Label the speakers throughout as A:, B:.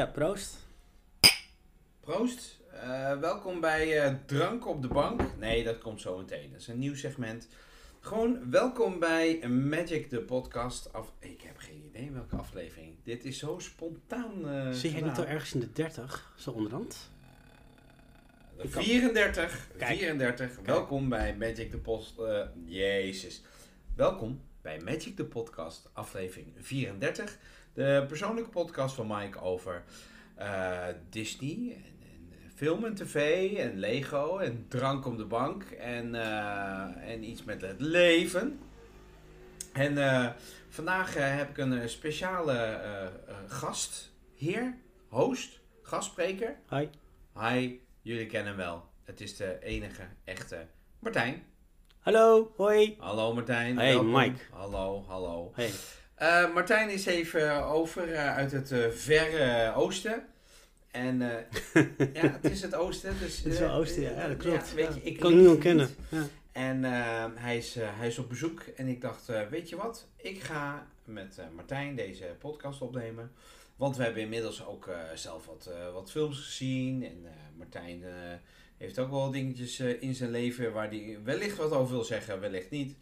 A: Ja, proost.
B: Proost. Eh, welkom bij eh, Drank op de Bank. Nee, dat komt zo meteen. Dat is een nieuw segment. Gewoon welkom bij Magic de podcast. Af... Ik heb geen idee welke aflevering. Dit is zo spontaan. eh
A: Zit jij niet al ergens in de 30, zo onderhand?
B: De
A: Ik kan-
B: 34.
A: Kijk.
B: 34. Welkom bij Magic de Post. Jezus. Welkom bij Magic de Podcast, aflevering 34. De persoonlijke podcast van Mike over eh, Disney en, en film en tv en Lego en drank op de bank en, eh, en iets met het leven. En eh, vandaag eh, heb ik een eh, speciale eh, eh, gast, heer, host, gastspreker.
A: Hi.
B: Hi, jullie kennen hem wel. Het is de enige echte Martijn.
A: Hallo, hoi.
B: Hallo Martijn.
A: Hey,
B: welkom.
A: Mike.
B: Hallo, hallo.
A: Hey.
B: Eh, Martijn is even over eh, uit het eh, verre oosten. En eh, ja, het is het oosten. Dus,
A: Het is wel oosten, ja. Ja, dat klopt.
B: weet
A: Ja,
B: je, ik
A: kan ik
B: lieg
A: niet ontkennen. Ja.
B: En hij, is, eh, hij is op bezoek. En ik dacht, eh, weet je wat? Ik ga met eh, Martijn deze podcast opnemen. Want we hebben inmiddels ook eh, zelf wat, eh, wat films gezien. En eh, Martijn eh, heeft ook wel dingetjes eh, in zijn leven waar hij wellicht wat over wil zeggen, wellicht niet.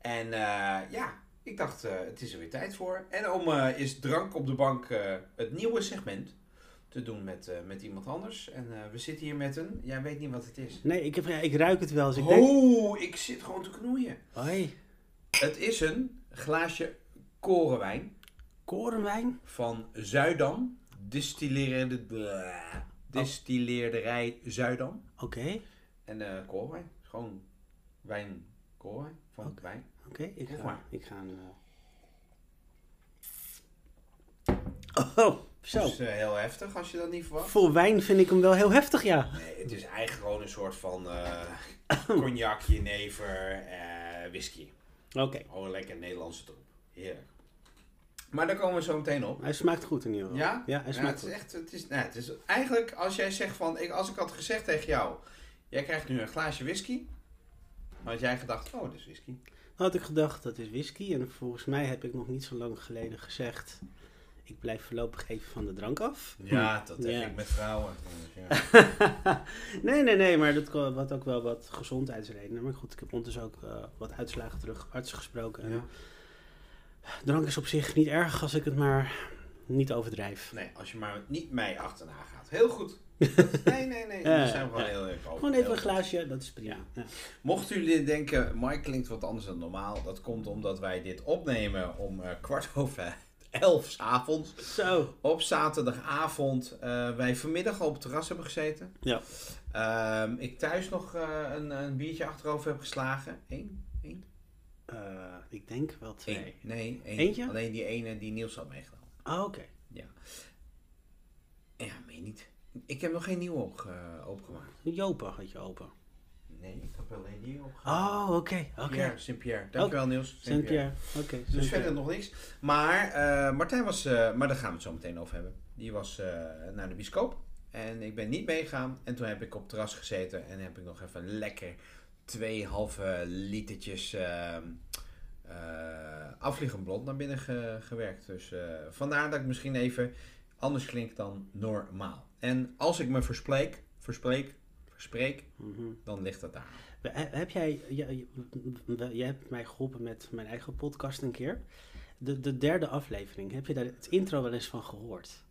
B: En eh, ja, ik dacht, eh, het is er weer tijd voor. En om eh, is Drank op de Bank eh, het nieuwe segment te doen met, met iemand anders. En we zitten hier met een, jij weet niet wat het is.
A: Nee, ik, heb, ja, ik ruik het wel. Dus ik denk...
B: Oh, ik zit gewoon te knoeien.
A: Hoi.
B: Het is een glaasje korenwijn
A: Korenwijn?
B: van Zuidam. Distilleerde, blah, distilleerderij Zuidam.
A: Oké,
B: En korenwijn. Gewoon wijn, korenwijn van
A: Oké.
B: wijn.
A: oké. Ik, ga, ik ga een... eh, Oh, zo.
B: Dat is eh, heel heftig als je dat niet verwacht.
A: Voor wijn vind ik hem wel heel heftig, ja.
B: Nee, het is eigenlijk gewoon een soort van eh cognac, jenever, whisky.
A: Oké.
B: Gewoon lekker Nederlandse troep. Heerlijk. Maar daar komen we zo meteen op.
A: Hij smaakt goed in ieder geval.
B: Ja?
A: Ja, hij
B: Ja,
A: smaakt
B: het is echt, het is, nou, het is eigenlijk als jij zegt van, ik, als ik had gezegd tegen jou, jij krijgt nu een glaasje whisky, had jij gedacht, oh, dat is whisky.
A: Had ik gedacht, dat is whisky. En volgens mij heb ik nog niet zo lang geleden gezegd... Ik blijf voorlopig even van de drank af.
B: Ja, dat heb
A: Ja.
B: ik met vrouwen. Dus, ja.
A: nee, nee, nee, maar dat had ook wel wat gezondheidsredenen. Maar goed, ik heb ondertussen ook eh, wat uitslagen terug arts gesproken. En
B: Ja.
A: Drank is op zich niet erg als ik het maar niet overdrijf.
B: Nee, als je maar niet mij achterna gaat. Heel goed. Nee, nee, nee.
A: Ja,
B: Daar zijn we gewoon
A: ja.
B: heel erg.
A: Gewoon even een glaasje, dat is prima. Ja.
B: Mochten jullie denken, Mike klinkt wat anders dan normaal, dat komt omdat wij dit opnemen om eh, kwart over elf avonds.
A: Zo.
B: Op zaterdagavond eh, wij vanmiddag al op het terras hebben gezeten.
A: Ja.
B: Ehm, ik thuis nog eh, een, een biertje achterover heb geslagen. Eén? Eén?
A: Ik denk wel twee.
B: Eén. Nee, één.
A: Eentje?
B: Alleen die ene die Niels had meegenomen.
A: Ah, oké.
B: Ja, meen niet. Ik heb nog geen nieuwe opge- opgemaakt.
A: Jopen had je open.
B: Nee, ik heb alleen die opgemaakt.
A: Oh, oké. Oké.
B: Pierre, Sint-Pierre. Dankjewel Niels.
A: Saint-Pierre. Oké.
B: Dus
A: Saint-Pierre.
B: verder nog niks. Maar eh, Martijn was, eh, maar daar gaan we het zo meteen over hebben. Die was naar de bioscoop. En ik ben niet meegegaan. En toen heb ik op het terras gezeten. En heb ik nog even lekker twee halve litertjes uh, afvliegend blond naar binnen ge- gewerkt. Dus vandaar dat ik misschien even anders klink dan normaal. En als ik me verspreek, verspreek, verspreek,
A: Mhm.
B: dan ligt dat daar.
A: He- Heb jij, jij, jij hebt mij geholpen met mijn eigen podcast een keer. De, de derde aflevering, heb je daar het intro wel eens van gehoord?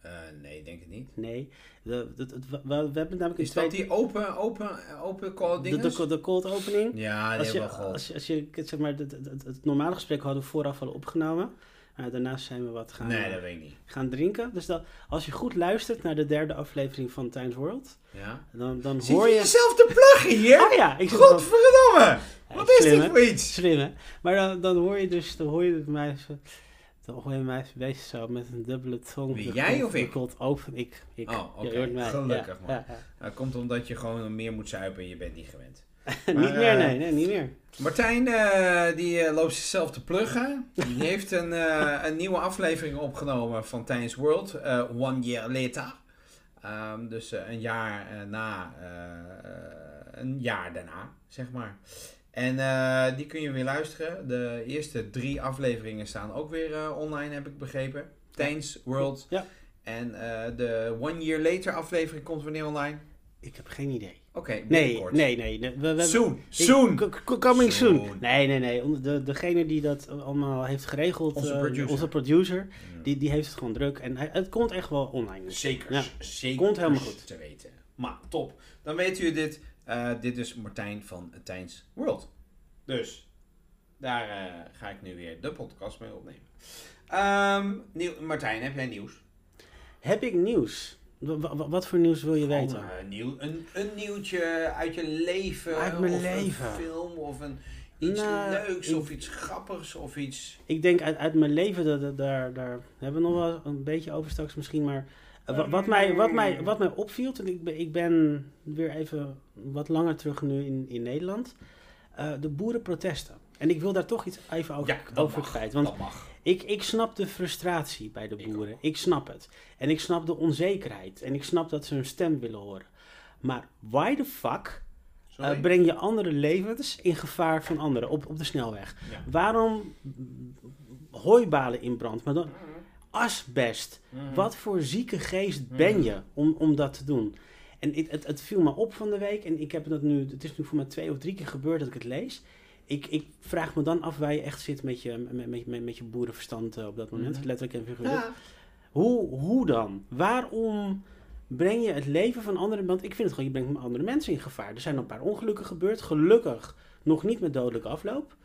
B: Eh, nee, ik denk het niet.
A: Nee, de, de, de- we, we hebben namelijk een
B: Is dat die open, open, open call
A: De,
B: dingen?
A: de, de cold opening.
B: Ja, die
A: Als je,
B: hebben we geholpen.
A: als je, als je zeg maar, het normale gesprek hadden we vooraf al opgenomen. Maar daarnaast zijn we wat gaan,
B: Nee, dat weet ik niet.
A: gaan drinken. Dus dat, als je goed luistert naar de derde aflevering van Times World,
B: Ja?
A: dan, dan hoor
B: je
A: je...
B: jezelf te pluggen hier?
A: Oh ja, ik.
B: Godverdomme!
A: Ja,
B: Wat is dit voor iets?
A: Slim, hè? Maar dan, dan hoor je dus, dan hoor je mij zo, dan hoor je mij bezig zo met een dubbele tong.
B: Wie, jij of ik?
A: open, ik. ik.
B: Oh, oké.
A: Mij,
B: Gelukkig,
A: ja,
B: man. Dat komt omdat je gewoon meer moet zuipen en je bent niet gewend.
A: niet
B: Maar,
A: meer,
B: eh,
A: nee, nee, niet meer.
B: Martijn, eh, die eh, loopt zichzelf te pluggen. Die heeft een, een nieuwe aflevering opgenomen van Tijns World, One Year Later. Ehm, dus een jaar na, een jaar daarna, zeg maar. En die kun je weer luisteren. De eerste drie afleveringen staan ook weer online, heb ik begrepen. Tijns World.
A: Ja.
B: En de One Year Later aflevering komt wanneer online?
A: Ik heb geen idee.
B: Oké,
A: Nee, nee, nee. nee, We, we,
B: Soon, soon.
A: Coming soon. Nee, nee, nee. De, degene die dat allemaal heeft geregeld,
B: Onze
A: eh,
B: producer.
A: onze producer, die, die heeft het gewoon druk. En hij, het komt echt wel online.
B: Zeker,
A: Ja.
B: zeker
A: Komt helemaal goed.
B: te weten. Maar top. Dan weet u dit. Eh, dit is Martijn van Tijns World. Dus daar eh, ga ik nu weer de podcast mee opnemen. Ehm, nieuw, Martijn, heb jij nieuws?
A: Heb ik nieuws? Wa- wa- wat voor nieuws wil je weten?
B: Eh, nieuw, een, een nieuwtje uit je leven.
A: Uit mijn
B: of
A: leven.
B: een film of een, iets
A: Nou,
B: leuks
A: ik-
B: of iets grappigs of iets...
A: Ik denk uit, uit mijn leven, dat, dat- daar, daar hebben we nog wel een beetje over straks misschien, maar eh, wa- wat, mij, wat, mij, wat mij opviel, en ik ben, ik ben weer even wat langer terug nu in, in Nederland, eh, de boerenprotesten. En ik wil daar toch iets even over,
B: Ja,
A: over kwijt, want
B: dat mag.
A: Ik, ik snap de frustratie bij de boeren, ik snap het. En ik snap de onzekerheid, en ik snap dat ze hun stem willen horen. Maar why the fuck eh, breng je andere levens in gevaar van anderen op, op de snelweg?
B: Ja.
A: Waarom hooibalen in brand, maar dan asbest.
B: Mhm.
A: Wat voor zieke geest ben je om, om dat te doen? En het, het, het viel me op van de week en ik heb dat nu, het is nu voor mij twee of drie keer gebeurd dat ik het lees. Ik, ik vraag me dan af waar je echt zit met je, met, met, met, met je boerenverstand eh, op dat moment,
B: Mhm.
A: letterlijk en figuurlijk.
B: Ja.
A: Hoe, hoe dan? Waarom breng je het leven van anderen... Want ik vind het gewoon, je brengt andere mensen in gevaar. Er zijn een paar ongelukken gebeurd. Gelukkig nog niet met dodelijke afloop.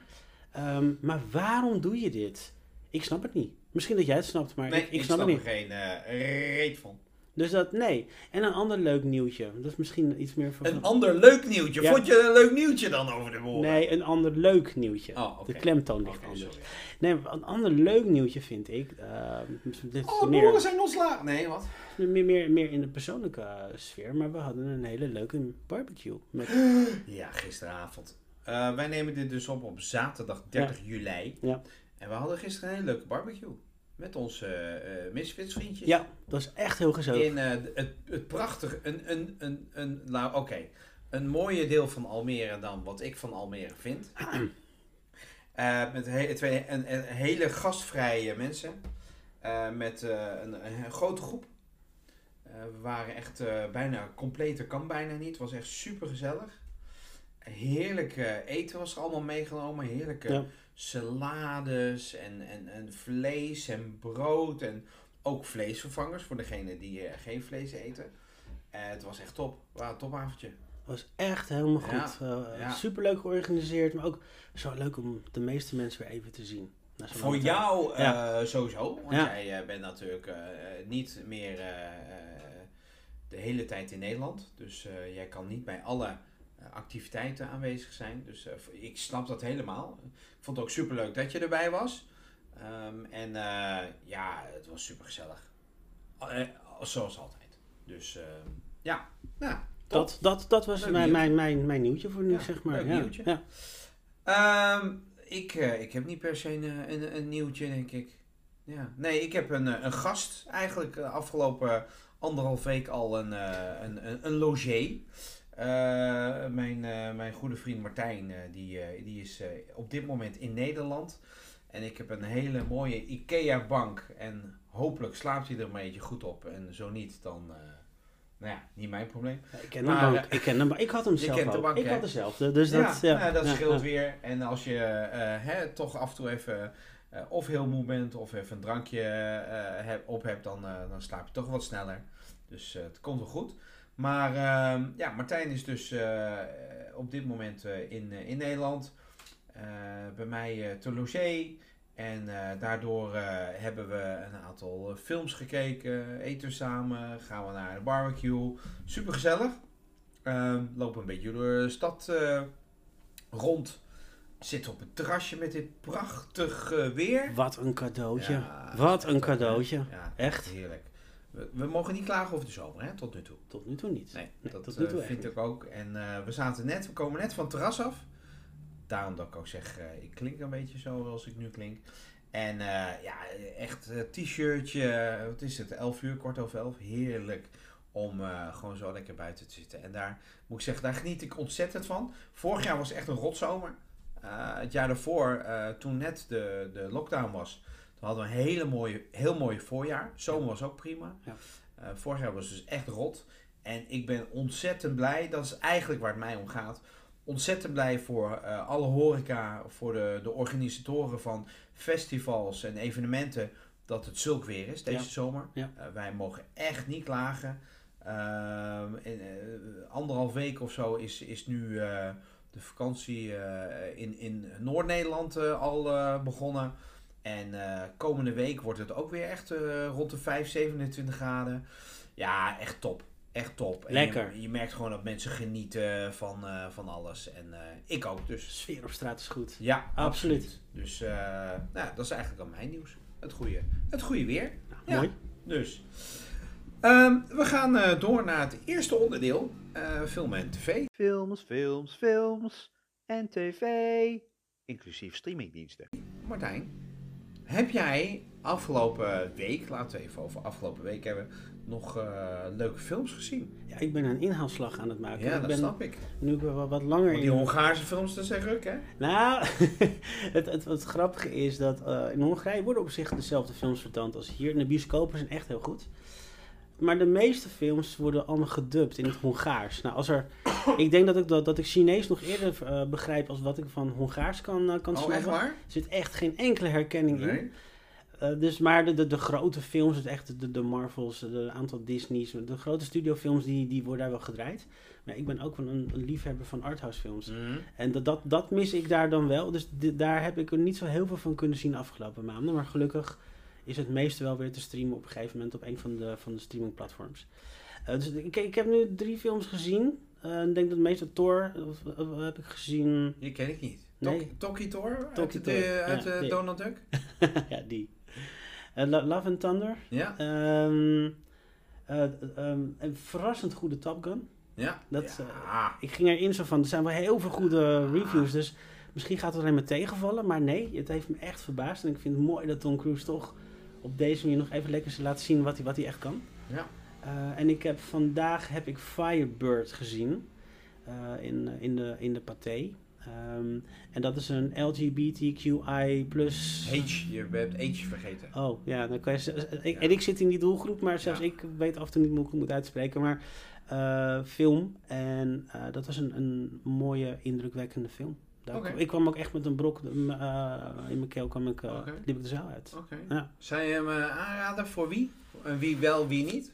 A: Ehm, maar waarom doe je dit? Ik snap het niet. Misschien dat jij het snapt, maar
B: Nee,
A: ik, ik, snap, het
B: er
A: niet.
B: geen eh, reet van.
A: Dus dat, nee. En een ander leuk nieuwtje. Dat is misschien iets meer van...
B: Een ander leuk nieuwtje.
A: Ja.
B: Vond je een leuk nieuwtje dan over de boeren?
A: Nee, een ander leuk nieuwtje.
B: Oh.
A: De klemtoon ligt anders.
B: sorry.
A: Nee, een ander leuk nieuwtje vind ik... eh, dit
B: Oh, de
A: meer-
B: boeren zijn ontslagen. Nee, wat?
A: Meer, meer, meer in de persoonlijke eh, sfeer, maar we hadden een hele leuke barbecue. Met,
B: Ja, gisteravond. Eh, wij nemen dit dus op op zaterdag 30 juli.
A: Ja.
B: En we hadden gisteren een hele leuke barbecue. Met onze eh Misfits vriendjes.
A: ja, dat is echt heel gezellig.
B: In eh, het, het prachtige, een, een, een, een, nou oké, een mooie deel van Almere dan wat ik van Almere vind. Eh, met he- twee, een, een hele gastvrije mensen. Eh, met eh, een, een grote groep. Eh, we waren echt eh, bijna completer, kan bijna niet. Het was echt super gezellig. Heerlijk eh, eten was er allemaal meegenomen. Heerlijke
A: Ja.
B: Salades en, en, en vlees en brood. En ook vleesvervangers voor degenen die eh, geen vlees eten. Eh, het was echt top. Wauw, topavondje.
A: Dat was echt helemaal
B: Ja,
A: goed.
B: Ja.
A: Super leuk georganiseerd, maar ook zo leuk om de meeste mensen weer even te zien.
B: Voor jou eh,
A: Ja.
B: sowieso, want
A: Ja.
B: jij eh, bent natuurlijk eh, eh, niet meer eh, eh, de hele tijd in Nederland. Dus eh, jij kan niet bij alle eh, activiteiten aanwezig zijn. Dus eh, ik snap dat helemaal. Ik vond het ook super leuk dat je erbij was. Ehm, en eh, ja, het was super gezellig. zoals altijd. Dus eh, ja, ja top.
A: Dat, dat, dat was
B: Leuk
A: mijn,
B: nieuwtje.
A: mijn, mijn, mijn nieuwtje voor nu,
B: Ja,
A: zeg maar.
B: leuk
A: ja.
B: nieuwtje.
A: Ja.
B: Ehm, ik, eh, ik heb niet per se een, eh, een, een nieuwtje, denk ik. Ja. Nee, ik heb een, eh, een gast eigenlijk de afgelopen anderhalf week al een, eh, een, een, een logé. Eh, mijn, eh, mijn goede vriend Martijn, eh, die, die is op dit moment in Nederland. En ik heb een hele mooie IKEA-bank. En hopelijk slaapt hij er een beetje goed op. En zo niet, dan... nou ja, niet mijn probleem.
A: Ja, Ik ken
B: Maar,
A: Ik ken hem. Ik had hem zelf ook.
B: bank,
A: ik
B: hè?
A: had dezelfde. Dus dat, ja,
B: nou, dat
A: ja,
B: scheelt
A: ja.
B: weer. En als je hè, toch af en toe even of heel moe bent of even een drankje heb- op hebt, dan, dan slaap je toch wat sneller. Dus het komt wel goed. Maar ehm, ja, Martijn is dus eh, op dit moment eh, in, eh, in Nederland. bij mij te logé. En daardoor hebben we een aantal films gekeken, eten samen, gaan we naar de barbecue. Super gezellig. Ehm, lopen een beetje door de stad rond. Zitten op het terrasje met dit prachtig eh, weer.
A: Wat een cadeautje.
B: Ja,
A: Wat een cadeautje.
B: Ja,
A: Echt?
B: heerlijk. We, we mogen niet klagen over de zomer, hè, tot nu toe.
A: Tot nu toe niet.
B: Nee,
A: Nee,
B: dat
A: tot nu toe
B: eh, vind ik ook. En eh, we zaten net, we komen net van het terras af. Daarom dat ik ook zeg, eh, ik klink een beetje zo zoals ik nu klink. En ja, echt t-shirtje, wat is het, 11 uur, kort over 11. Heerlijk om gewoon zo lekker buiten te zitten. En daar moet ik zeggen, daar geniet ik ontzettend van. Vorig jaar was echt een rotzomer. Het jaar daarvoor, toen net de, de lockdown was, We hadden een hele mooie, heel mooi voorjaar. Zomer was ook prima.
A: Ja.
B: Eh, vorig jaar was dus echt rot. En ik ben ontzettend blij. Dat is eigenlijk waar het mij om gaat. Ontzettend blij voor eh, alle horeca, voor de, de organisatoren van festivals en evenementen. Dat het zulk weer is deze
A: Ja.
B: zomer.
A: Ja.
B: Eh, wij mogen echt niet klagen. Ehm, in, eh, anderhalf week of zo is, is nu de vakantie in, in Noord-Nederland al begonnen. En eh, komende week wordt het ook weer echt eh, rond de 5, 27 graden. Ja, echt top. Echt top. En
A: Lekker.
B: Je, je merkt gewoon dat mensen genieten van, eh, van alles. En eh, ik ook dus.
A: sfeer op straat is goed.
B: Ja,
A: Absoluut.
B: absoluut. Dus eh, nou, dat is eigenlijk al mijn nieuws. Het goede, het goede weer.
A: Nou,
B: Ja.
A: Mooi.
B: Dus. Ehm, we gaan eh, door naar het eerste onderdeel. eh, film en tv.
C: Films, films, films en tv. Inclusief streamingdiensten.
B: Martijn, heb jij afgelopen week, laten we even over afgelopen week hebben, nog eh, leuke films gezien?
A: Ja, ik ben een inhaalslag aan het maken.
B: Ja,
A: ik
B: dat
A: ben
B: snap ik.
A: nu ik wat, wat langer
B: Want die
A: in...
B: Hongaarse films, dat zijn ruk, hè?
A: Nou, het, het, het grappige is dat eh, in Hongarije worden op zich dezelfde films vertoond als hier. En de bioscopen zijn echt heel goed. Maar de meeste films worden allemaal gedubt in het Hongaars. Nou, als er, ik denk dat ik, dat, dat ik Chinees nog eerder eh, begrijp als wat ik van Hongaars kan, eh, kan
B: Oh, echt
A: snappen.
B: waar?
A: Er zit echt geen enkele herkenning in. Eh, dus, maar de, de, de grote films, het echt de, de Marvels, de aantal Disney's, de grote studiofilms, die, die worden daar wel gedraaid. Maar ik ben ook wel een, een liefhebber van arthouse films.
B: Mhm.
A: En dat, dat, dat mis ik daar dan wel. Dus daar heb ik er niet zo heel veel van kunnen zien de afgelopen maanden. Maar gelukkig is het meeste wel weer te streamen op een gegeven moment op een van de, van de streamingplatforms. Eh, dus ik, ik heb nu drie films gezien. Eh, ik denk dat de meeste Thor of, of, heb ik gezien.
B: Die ken ik niet.
A: Nee.
B: Tok- Toki Tor? Uit, de, uit
A: ja,
B: eh. Donald Duck?
A: ja, die. Eh, Lo- Love and Thunder.
B: Ja?
A: Eh, ehm, een verrassend goede Top Gun.
B: Ja?
A: Dat,
B: ja.
A: Ik ging erin zo van, er zijn wel heel veel goede reviews, dus misschien gaat het alleen maar tegenvallen. Maar nee, het heeft me echt verbaasd. En ik vind het mooi dat Tom Cruise toch op deze manier nog even lekker laat zien wat hij, wat hij echt kan.
B: Ja.
A: Eh, en ik heb vandaag heb ik Firebird gezien eh, in, eh, in, de, in de Pathé. Ehm, en dat is een LGBTQI plus...
B: H, je hebt H vergeten.
A: Oh, ja, dan kan je, z- ik,
B: Ja.
A: en ik zit in die doelgroep, maar zelfs
B: Ja.
A: ik weet af en toe niet hoe ik het moet uitspreken. Maar film, en dat was een, een mooie, indrukwekkende film. Daar. Ik kwam ook echt met een brok eh, in mijn keel, kwam ik, eh, liep ik de zaal uit.
B: Oké.
A: Ja.
B: Zou je hem eh, aanraden voor wie? En wie wel, wie niet?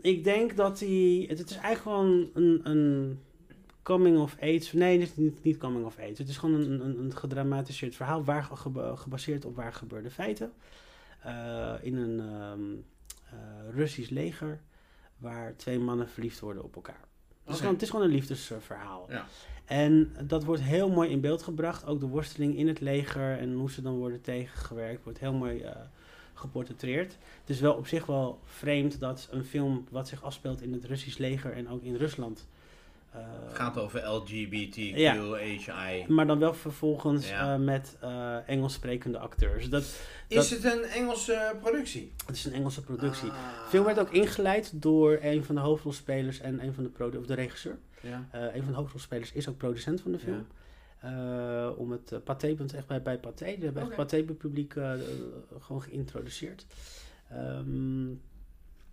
A: Ik denk dat hij. Het, het is eigenlijk gewoon een, een coming of age. Nee, het is niet, niet coming of age. Het is gewoon een, een, een gedramatiseerd verhaal waar, geba- gebaseerd op waar gebeurde feiten. In een ehm, eh, Russisch leger waar twee mannen verliefd worden op elkaar. Het, is gewoon, het is gewoon een liefdesverhaal.
B: Ja.
A: En dat wordt heel mooi in beeld gebracht. Ook de worsteling in het leger en hoe ze dan worden tegengewerkt, wordt heel mooi eh, geportretteerd. Het is wel op zich wel vreemd dat een film wat zich afspeelt in het Russisch leger en ook in Rusland.
B: Het gaat over LGBTQ,
A: Ja.
B: HI.
A: maar dan wel vervolgens
B: Ja.
A: eh, met eh Engels sprekende acteurs. Dat,
B: Is
A: Dat-
B: het een Engelse productie?
A: het is een Engelse productie.
B: Ah.
A: De film werd ook ingeleid door een van de hoofdrolspelers en een van de, of de regisseur.
B: Ja.
A: Eh, een van de hoofdrolspelers is ook producent van de film. Eh, om het uh, Pathé-punt echt bij, bij Pathé. Die hebben echt
B: Oké.
A: Pathé-publiek eh, eh, gewoon geïntroduceerd. Ehm,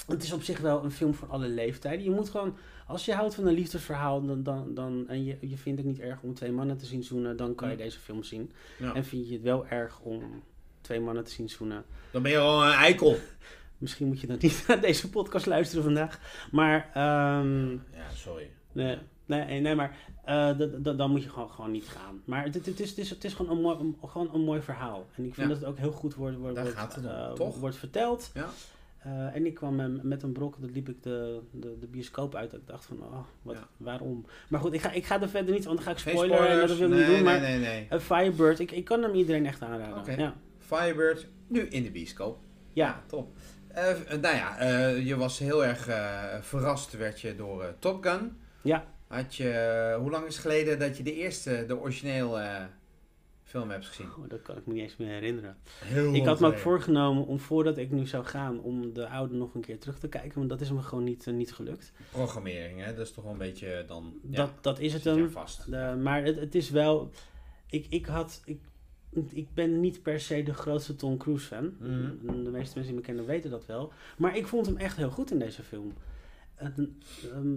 A: het is op zich wel een film voor alle leeftijden. Je moet gewoon, als je houdt van een liefdesverhaal dan, dan, dan, en je, je vindt het niet erg om twee mannen te zien zoenen, dan kan je deze film zien.
B: Ja.
A: En vind je het wel erg om twee mannen te zien zoenen,
B: Dan ben je gewoon een eikel.
A: misschien moet je dan niet naar deze podcast luisteren vandaag. Maar ehm,
B: Ja, sorry.
A: Nee, nee, nee maar eh, d- dan moet je gewoon, gewoon niet gaan. Maar het, het, is, het, is, het is gewoon een mooi, een, gewoon een mooi verhaal. En ik vind
B: Ja.
A: dat het ook heel goed wordt, wordt, wordt,
B: gaat het
A: eh,
B: toch?
A: wordt verteld.
B: Ja.
A: Eh, en ik kwam eh, met een brok, dat liep ik de, de, de bioscoop uit. Ik dacht van, oh, wat,
B: Ja.
A: waarom? Maar goed, ik ga, ik ga er verder niet, want dan ga ik spoileren. en dat wil ik
B: nee,
A: niet doen.
B: nee,
A: Maar
B: nee, nee.
A: eh, Firebird, ik, ik kan hem iedereen echt aanraden. Ja.
B: Firebird, nu in de bioscoop.
A: ja,
B: top. Eh, eh, nou ja, eh, je was heel erg eh, verrast, werd je door eh, Top Gun.
A: Ja.
B: Had je, hoe lang is het geleden dat je de eerste, de origineel eh, film hebt gezien?
A: Oh, dat kan ik me niet eens meer herinneren.
B: Heel
A: Ik had me ook voorgenomen om voordat ik nu zou gaan, om de oude nog een keer terug te kijken. Maar dat is me gewoon niet, eh, niet gelukt.
B: Programmering, hè? Dat is toch wel een beetje dan...
A: Dat, dat is het
B: er vast.
A: De- maar het, het is wel. Ik, ik had. Ik, ik ben niet per se de grootste Tom Cruise fan.
B: Mhm.
A: De meeste mensen die me kennen weten dat wel. Maar ik vond hem echt heel goed in deze film. En, ehm,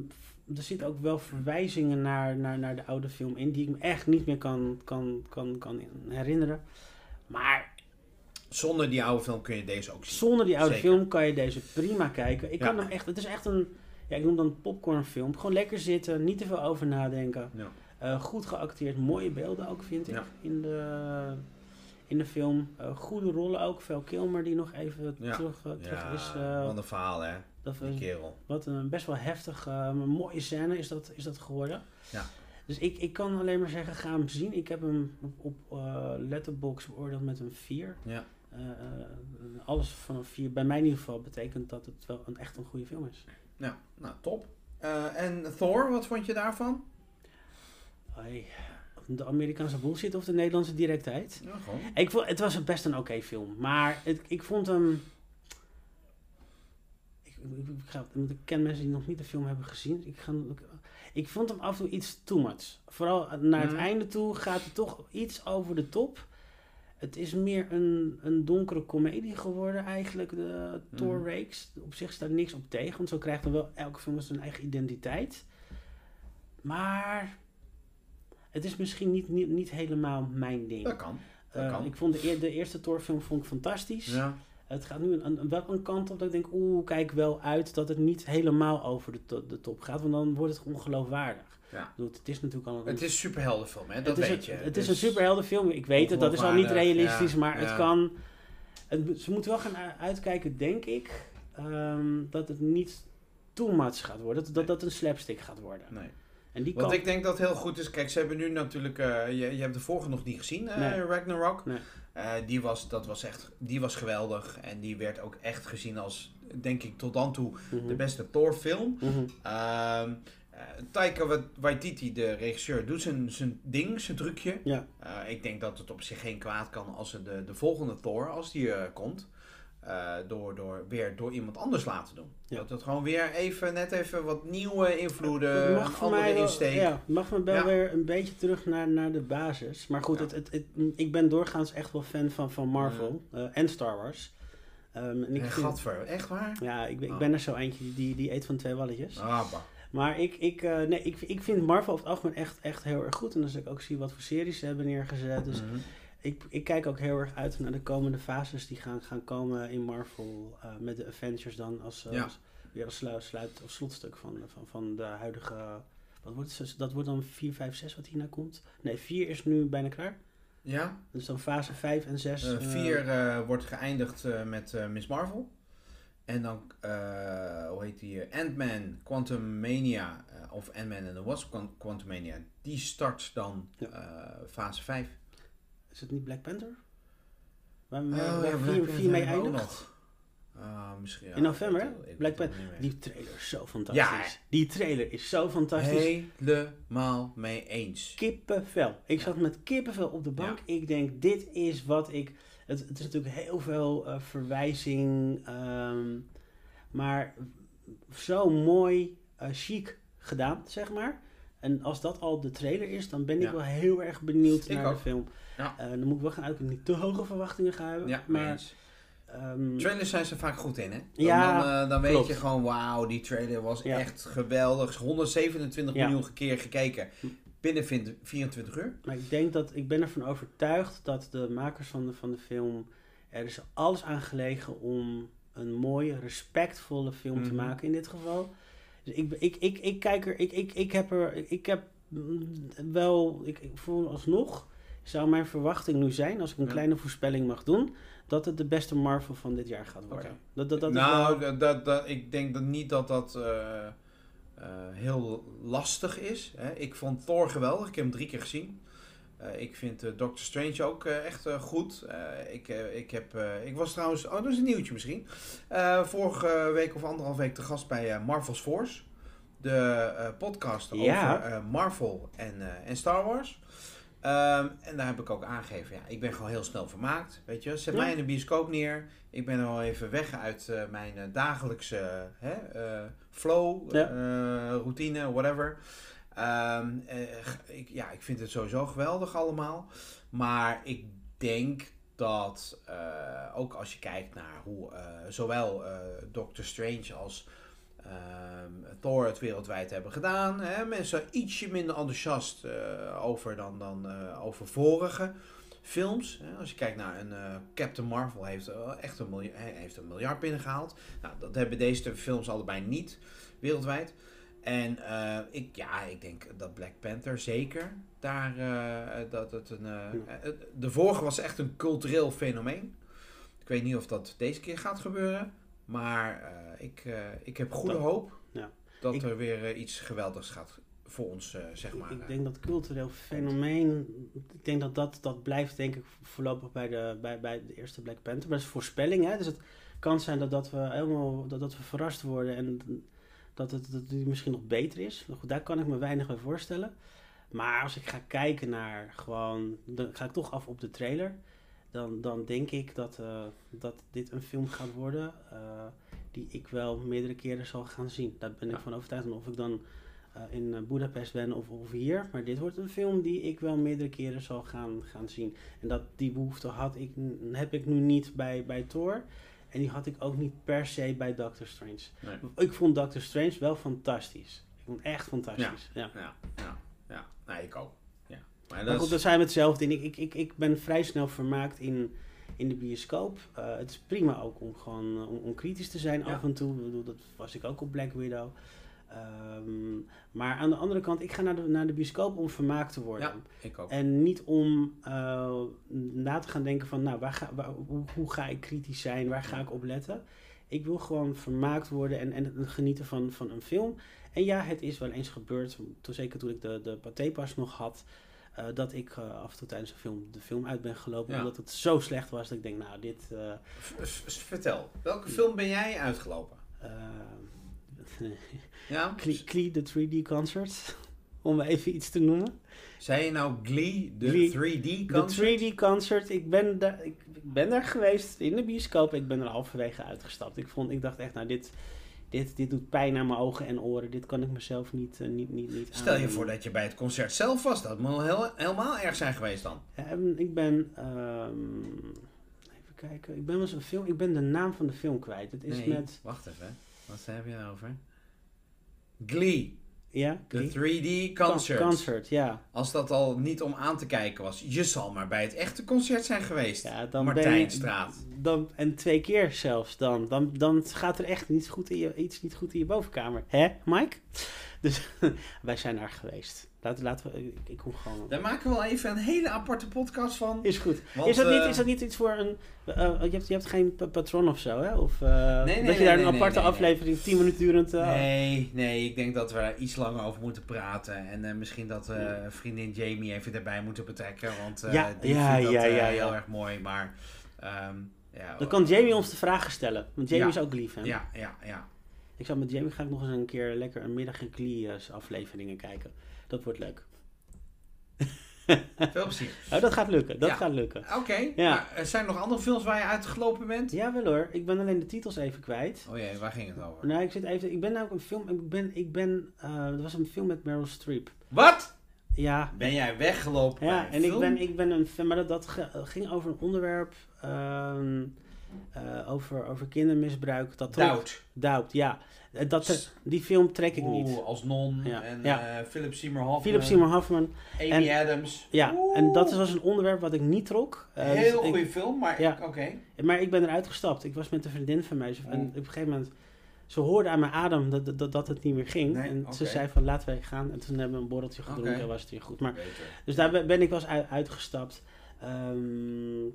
A: er zitten ook wel verwijzingen naar, naar, naar de oude film in die ik me echt niet meer kan, kan, kan, kan herinneren. Maar
B: Zonder die oude film kun je deze ook zien.
A: zonder die oude
B: Zeker.
A: film kan je deze prima kijken. Ik kan hem echt, het is echt een, ja, ik noem dan een popcornfilm. Gewoon lekker zitten, niet te veel over nadenken.
B: Ja.
A: Eh, goed geacteerd, mooie beelden ook vind ik
B: Ja.
A: in, de, in de film. Eh, goede rollen ook. Val Kilmer die nog even terug, eh, terug
B: Ja,
A: is. eh,
B: wat een verhaal hè,
A: dat
B: kerel.
A: wat een best wel heftig, eh, mooie scène is dat, is dat geworden.
B: Ja.
A: Dus ik, ik kan alleen maar zeggen, ga hem zien. Ik heb hem op, op eh, Letterboxd beoordeeld met een 4.
B: Ja.
A: Eh, alles van een 4, bij mij in ieder geval, betekent dat het wel een, echt een goede film is.
B: Ja, nou top. En Thor, wat vond je daarvan?
A: Ai, de Amerikaanse bullshit of de Nederlandse directheid?
B: Ja, gewoon.
A: Ik vond, het was best een oké film, maar het, ik vond hem... Ik, ik, ga, want ik ken mensen die nog niet de film hebben gezien. Ik, ga, ik, ik vond hem af en toe iets too much. Vooral naar het
B: Mhm.
A: einde toe gaat het toch iets over de top. Het is meer een, een donkere komedie geworden eigenlijk, de Thor
B: Mhm.
A: reeks. Op zich staat niks op tegen, want zo krijgt dan wel elke film zijn eigen identiteit. Maar het is misschien niet, niet, niet helemaal mijn ding.
B: Dat kan. dat
A: Eh,
B: kan.
A: ik vond de, de eerste Thor-film vond ik fantastisch.
B: Ja.
A: Het gaat nu een, wel een kant op dat ik denk, oeh, kijk wel uit dat het niet helemaal over de, to- de top gaat, want dan wordt het ongeloofwaardig.
B: Ja.
A: Bedoel, het is natuurlijk al een...
B: Het is een superheldenfilm, hè? dat
A: het is
B: weet
A: een,
B: je.
A: Het
B: Dus-
A: is een superheldenfilm, ik weet het, dat is al niet realistisch,
B: ja,
A: maar het kan... Het, ze moeten wel gaan uitkijken, denk ik, ehm, dat het niet too much gaat worden, dat, dat, dat een slapstick gaat worden.
B: Nee.
A: En die kan...
B: ik denk dat heel goed is. Kijk, ze hebben nu natuurlijk. eh, je, je hebt de vorige nog niet gezien,
A: Nee.
B: Ragnarok.
A: Nee.
B: Eh, die, was, dat was echt, die was geweldig. En die werd ook echt gezien als, denk ik, tot dan toe
A: Mhm.
B: de beste Thor-film.
A: Mhm.
B: Ehm eh, Taika Wa- Waititi, de regisseur, doet zijn, zijn ding, zijn trucje.
A: Ja.
B: Eh, ik denk dat het op zich geen kwaad kan als de, de volgende Thor, als die komt, eh, door, door, weer door iemand anders laten doen.
A: Ja.
B: Dat het gewoon weer even, net even wat nieuwe invloeden,
A: Het
B: een
A: mag voor
B: andere
A: mij wel,
B: insteek.
A: ja, mag me wel
B: Ja.
A: weer een beetje terug naar, naar de basis. Maar goed,
B: Ja.
A: het, het, het- ik ben doorgaans echt wel fan van, van Marvel eh, en Star Wars. Ehm, en ik
B: En gadver, echt waar?
A: ja, ik, ben- ik
B: Oh.
A: ben er zo eentje die, die, eet van twee walletjes.
B: Ah, bah.
A: Maar ik, ik, eh, nee, ik, ik vind Marvel over het algemeen echt, echt heel erg goed. En als ik ook zie wat voor series ze hebben neergezet. Dus
B: Mhm.
A: Ik, ik kijk ook heel erg uit naar de komende fases die gaan, gaan komen in Marvel. eh, met de Avengers dan als, eh,
B: Ja.
A: als weer als sluit, sluit of slotstuk van, van, van de huidige. Wat wordt het? Dat wordt dan 4, 5, 6 wat hierna komt. Nee, 4 is nu bijna klaar.
B: Ja,
A: Dus dan fase 5 en 6.
B: Eh, vier eh, wordt geëindigd eh, met eh, Miss Marvel. En dan, eh, hoe heet die? eh, Ant-Man, Quantum Mania, eh, of Ant-Man and the Wasp Quan- Quantum Mania. Die start dan
A: Ja.
B: eh, fase 5.
A: Is het niet Black Panther? Waar,
B: Oh, ja,
A: waar
B: Black
A: 4,
B: Panther
A: 4 mee eindigt?
B: misschien, ja,
A: In november, hè? Black
B: meer.
A: Die trailer is zo fantastisch.
B: Ja?
A: Die trailer is zo fantastisch.
B: Helemaal mee eens.
A: Kippenvel. Ik zat met kippenvel op de bank. Ik denk, dit is wat ik... Het, het is natuurlijk heel veel eh, verwijzing. ehm, maar zo mooi, eh, chic gedaan, zeg maar. En als dat al de trailer is, dan ben ik
B: Ja.
A: wel heel erg benieuwd
B: Ik
A: naar
B: ook.
A: de film.
B: Ja.
A: Eh, dan moet ik wel gaan uitkijken, niet te hoge verwachtingen gaan hebben.
B: Ja,
A: maar ehm,
B: Trailers zijn ze vaak goed in, hè? Dan,
A: Ja,
B: dan, eh, dan weet je gewoon, wauw, die trailer was echt geweldig. 127
A: Ja.
B: miljoen keer gekeken. Binnen 20 24 uur.
A: Maar ik denk dat, ik ben ervan overtuigd dat de makers van de, van de film, er is alles aan gelegen om een mooie, respectvolle film te
B: Mhm.
A: maken in dit geval. Dus ik, ik, ik, ik kijk er, ik, ik, ik heb er, ik, heb mm, wel, ik, ik voel alsnog, zou mijn verwachting nu zijn, als ik een
B: Ja.
A: kleine voorspelling mag doen, dat het de beste Marvel van dit jaar gaat worden. Dat, dat,
B: nou,
A: wel-
B: dat, dat, dat- ik denk dat niet dat dat eh, eh, heel lastig is. Hè. Ik vond Thor geweldig. Ik heb hem drie keer gezien. Eh, ik vind eh, Doctor Strange ook eh, echt goed. Ik, ik, heb, ik was trouwens, oh dat is een nieuwtje misschien. Vorige week of anderhalf week te gast bij Marvel's Force. De podcast
A: Ja.
B: over Marvel en, en Star Wars. Ehm, en daar heb ik ook aangegeven, ja, ik ben gewoon heel snel vermaakt. Weet je, zet
A: Ja.
B: mij in de bioscoop neer. Ik ben al even weg uit mijn dagelijkse hè, flow,
A: Ja.
B: routine, whatever. Ehm, eh, ik, ja, ik vind het sowieso geweldig allemaal. Maar ik denk dat eh, ook als je kijkt naar hoe eh, zowel Doctor Strange als ehm, Thor het wereldwijd hebben gedaan. Hè, mensen ietsje minder enthousiast over dan, dan over vorige films. Hè. Als je kijkt naar een Captain Marvel heeft echt een miljard, heeft een miljard binnengehaald. Nou, dat hebben deze films allebei niet wereldwijd. En eh, ik, ja, ik denk dat Black Panther zeker daar eh, dat het een. eh, de vorige was echt een cultureel fenomeen. Ik weet niet of dat deze keer gaat gebeuren. Maar ik, ik heb goede
A: Dat-
B: hoop
A: ja.
B: dat
A: Ik-
B: er weer iets geweldigs gaat voor ons, zeg maar.
A: Ik denk dat cultureel fenomeen, ik denk dat dat, dat blijft denk ik voorlopig bij de, bij, bij de eerste Black Panther. Maar dat is voorspelling, hè? dus het kan zijn dat, dat we helemaal dat, dat we verrast worden en dat het dat die misschien nog beter is. Goed, daar kan ik me weinig bij voorstellen. Maar als ik ga kijken naar gewoon, dan ga ik toch af op de trailer. Dan, dan denk ik dat, eh, dat dit een film gaat worden eh, die ik wel meerdere keren zal gaan zien. Daar ben ik
B: Ja.
A: van overtuigd. En of ik dan eh, in Budapest ben of, of hier. Maar dit wordt een film die ik wel meerdere keren zal gaan, gaan zien. En dat, die behoefte had ik, heb ik nu niet bij, bij Thor. En die had ik ook niet per se bij Doctor Strange.
B: Nee.
A: Ik vond Doctor Strange wel fantastisch. Ik vond het echt fantastisch. Ja.
B: Ja, ja, ja. Nee, ik ook. Ja. Maar dat
A: goed, dat zijn we hetzelfde in. Ik, ik, ik, ik ben vrij snel vermaakt in, in de bioscoop. Eh, het is prima ook om gewoon eh, om, om kritisch te zijn
B: Ja.
A: af en toe. Ik bedoel, dat was ik ook op Black Widow. Ehm, maar aan de andere kant, ik ga naar de, naar de bioscoop om vermaakt te worden.
B: ja, ik ook.
A: En niet om eh, na te gaan denken van, nou, waar ga, waar- hoe, hoe ga ik kritisch zijn? Waar ga ik op letten? Ik wil gewoon vermaakt worden en, en genieten van, van een film. En ja, het is wel eens gebeurd, toen, zeker toen ik de, de Pathé-pas nog had, eh, dat ik eh, af en toe tijdens een film de film uit ben gelopen.
B: Ja.
A: Omdat het zo slecht was dat ik denk, nou, dit...
B: Vertel, welke film ben jij uitgelopen? Ja?
A: Klee, de 3D concert, om even iets te noemen.
B: Zei je nou Glee, de
A: Glee,
B: 3D
A: De
B: concert?
A: 3D concert, ik ben, daar, ik, ik ben daar geweest in de bioscoop. Ik ben er halverwege uitgestapt. Ik, vond, ik dacht echt, nou, dit, dit, dit doet pijn aan mijn ogen en oren. Dit kan ik mezelf niet, eh, niet, niet, niet
B: Stel je voor dat je bij het concert zelf was. Dat moet wel heel, helemaal erg zijn geweest dan.
A: Ehm, ik ben, ehm, even kijken, ik ben wel een film, ik ben de naam van de film kwijt. Het is
B: nee,
A: met,
B: wacht even. Wat heb je over? Glee,
A: ja,
B: de
A: Glee?
B: 3D concert.
A: Con- concert, ja.
B: Als dat al niet om aan te kijken was. Je zal maar bij het echte concert zijn geweest.
A: ja dan
B: Martijnstraat.
A: je, dan, en twee keer zelfs dan. dan. Dan gaat er echt niet goed in je, iets niet goed in je bovenkamer. Hè, Mike? Dus wij zijn daar geweest. Laten, laten we, ik, ik gewoon...
B: Daar maken we wel even een hele aparte podcast van.
A: Is goed.
B: Want,
A: is, dat niet,
B: eh,
A: is dat niet iets voor een... eh, je, hebt, je hebt geen pa- patron of zo, hè? Of eh,
B: nee,
A: dat je daar
B: nee,
A: een aparte aflevering, 10 minuten durend... eh,
B: Nee, nee, ik denk dat we daar iets langer over moeten praten. En eh, misschien dat eh, vriendin Jamie even erbij moeten betrekken. Want eh,
A: Ja,
B: die
A: ja,
B: vindt dat
A: ja,
B: eh,
A: ja,
B: heel erg mooi. Maar ehm, ja,
A: Dan kan Jamie ons de vragen stellen. Want Jamie
B: Ja.
A: is ook lief, hè?
B: Ja, ja, ja.
A: Ik zou met Jamie ga ik nog eens een keer lekker een middag in eh, afleveringen kijken. Dat wordt leuk.
B: Veel plezier.
A: Oh, dat gaat lukken. Dat
B: Ja.
A: gaat lukken.
B: Oké,
A: Ja.
B: maar er zijn nog andere films waar je uitgelopen bent?
A: Ja, wel hoor. Ik ben alleen de titels even kwijt.
B: Oh jee, waar ging het over?
A: Nou, ik zit even. Ik ben nou ook een film. Ik ben. Ik ben. er was een film met Meryl Streep.
B: Wat?
A: Ja.
B: Ben jij weggelopen
A: Ja, en ik ben, ik ben een fan, maar dat, dat ging over een onderwerp ehm, eh, over, over kindermisbruik. Dat
B: Doubt.
A: Doubt, ja. Eh, Dat, die film trek ik niet.
B: Oeh, als non.
A: Ja.
B: En
A: Ja.
B: eh, Philip Seymour Hoffman.
A: Philip Seymour Hoffman.
B: Amy
A: en-
B: Adams.
A: Ja,
B: Oeh.
A: en dat was een onderwerp wat ik niet trok. Dus
B: Heel
A: ik-
B: goede film, maar
A: Ja.
B: oké.
A: Maar ik ben eruit gestapt. Ik was met een vriendin van mij. En op een gegeven moment... Ze hoorde aan mijn adem dat, dat, dat het niet meer ging.
B: Nee,
A: en ze zei van laten we gaan. En toen hebben we een borreltje gedronken
B: Oké.
A: en was het weer goed. Maar,
B: Beter.
A: dus daar ben ik uit, uitgestapt. Ehm,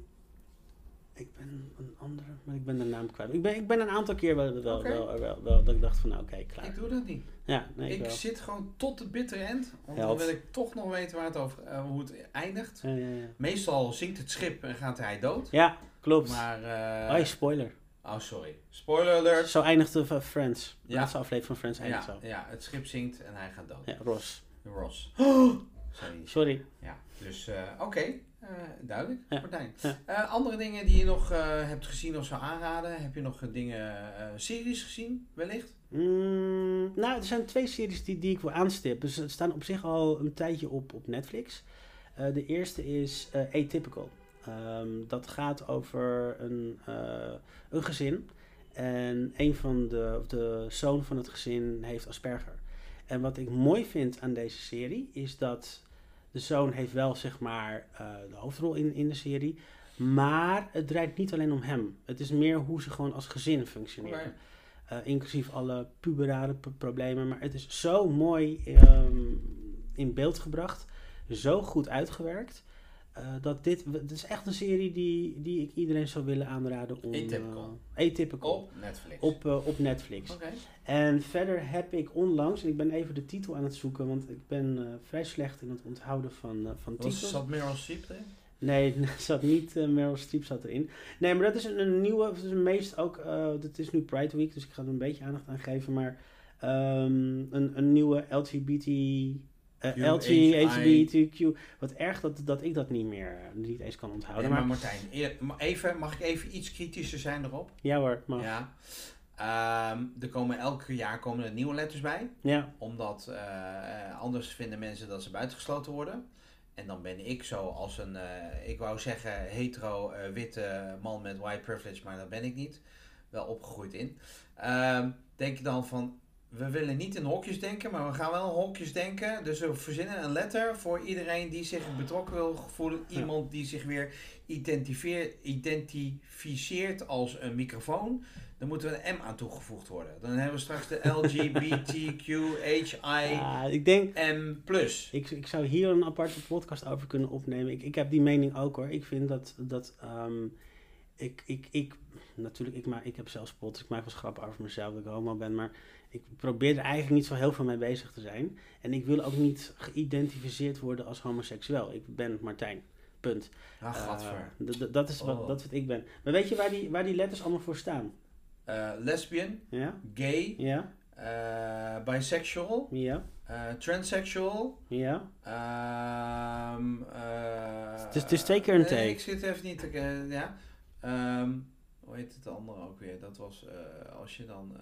A: ik ben een andere, maar ik ben de naam kwijt. Ik ben, ik ben een aantal keer wel, wel, wel, wel, wel- dat ik dacht van nou oké, klaar.
B: Ik doe dat niet.
A: Ja, nee, ik
B: zit gewoon tot de bitter end. Want dan wil ik toch nog weten waar het over, eh, hoe het eindigt.
A: Ja, ja, ja.
B: Meestal zinkt het schip en gaat hij dood.
A: Ja, klopt.
B: Maar, eh,
A: oh, spoiler.
B: oh sorry. Spoiler alert.
A: Zo eindigde van Friends. De laatste aflevering van Friends eindigt
B: Ja,
A: zo.
B: ja, het schip zinkt en hij gaat dood.
A: Ja, Ross.
B: Ross. Sorry.
A: Sorry.
B: Ja, dus eh, oké. Duidelijk,
A: Ja.
B: Martijn. Eh, andere dingen die je nog eh, hebt gezien of zou aanraden? Heb je nog eh, dingen, eh, series gezien, wellicht?
A: Mm, nou, er zijn twee series die, die ik wil aanstippen. Ze staan op zich al een tijdje op, op Netflix. Eh, de eerste is eh, Atypical. Ehm, dat gaat over een, eh, een gezin. En een van de, de zoon van het gezin heeft Asperger. En wat ik mooi vind aan deze serie is dat de zoon heeft wel zeg maar eh, de hoofdrol in, in de serie. Maar het draait niet alleen om hem. Het is meer hoe ze gewoon als gezin functioneren. Eh, inclusief alle puberale problemen. Maar het is zo mooi ehm, in beeld gebracht. Zo goed uitgewerkt. Eh, dat dit, het is echt een serie die, die ik iedereen zou willen aanraden om...
B: Atypical.
A: eh, Atypical.
B: Op Netflix.
A: Op, eh, op Netflix.
B: Oké.
A: En verder heb ik onlangs, en ik ben even de titel aan het zoeken, want ik ben eh, vrij slecht in het onthouden van, van
B: Was
A: titels.
B: zat Meryl Streep erin?
A: Nee, er zat niet uh, Meryl Streep zat erin. Nee, maar dat is een, een nieuwe, het is een meest ook, uh, het is nu Pride Week, dus ik ga er een beetje aandacht aan geven, maar um, een, een nieuwe LGBT, uh, LGBTQ, wat erg dat, dat ik dat niet meer, niet eens kan onthouden.
B: Nee, maar, maar Martijn, even, mag ik even iets kritischer zijn erop?
A: Ja hoor, mag.
B: Ja. Um, er komen elk jaar komen er nieuwe letters bij.
A: Ja.
B: Omdat uh, anders vinden mensen dat ze buitengesloten worden. En dan ben ik zo als een, uh, ik wou zeggen, hetero uh, witte man met white privilege, maar dat ben ik niet. Wel opgegroeid in. Uh, denk je dan van, we willen niet in hokjes denken, maar we gaan wel in hokjes denken. Dus we verzinnen een letter voor iedereen die zich betrokken wil voelen. Iemand die zich weer identificeert als een microfoon. Dan moet er een M aan toegevoegd worden. Dan hebben we straks de LGBTQHI
A: ja, ik denk,
B: M+.
A: Ik, ik zou hier een aparte podcast over kunnen opnemen. Ik, ik heb die mening ook hoor. Ik vind dat... dat um, ik, ik, ik, natuurlijk, ik, maak, ik heb zelf spot. Ik maak wel grappen over mezelf dat ik homo ben. Maar ik probeer er eigenlijk niet zo heel veel mee bezig te zijn. En ik wil ook niet geïdentificeerd worden als homoseksueel. Ik ben Martijn. Punt.
B: Ah, gadver.
A: Uh, dat is wat, oh. dat wat ik ben. Maar weet je waar die, waar die letters allemaal voor staan?
B: Uh, lesbian,
A: ja?
B: gay,
A: ja?
B: uh, bisexual,
A: ja?
B: transsexual.
A: Ja.
B: Um,
A: het, is, het is twee keer een take.
B: Nee, ik zit even niet te. ja. Um, hoe heet het andere ook weer? Dat was als je dan.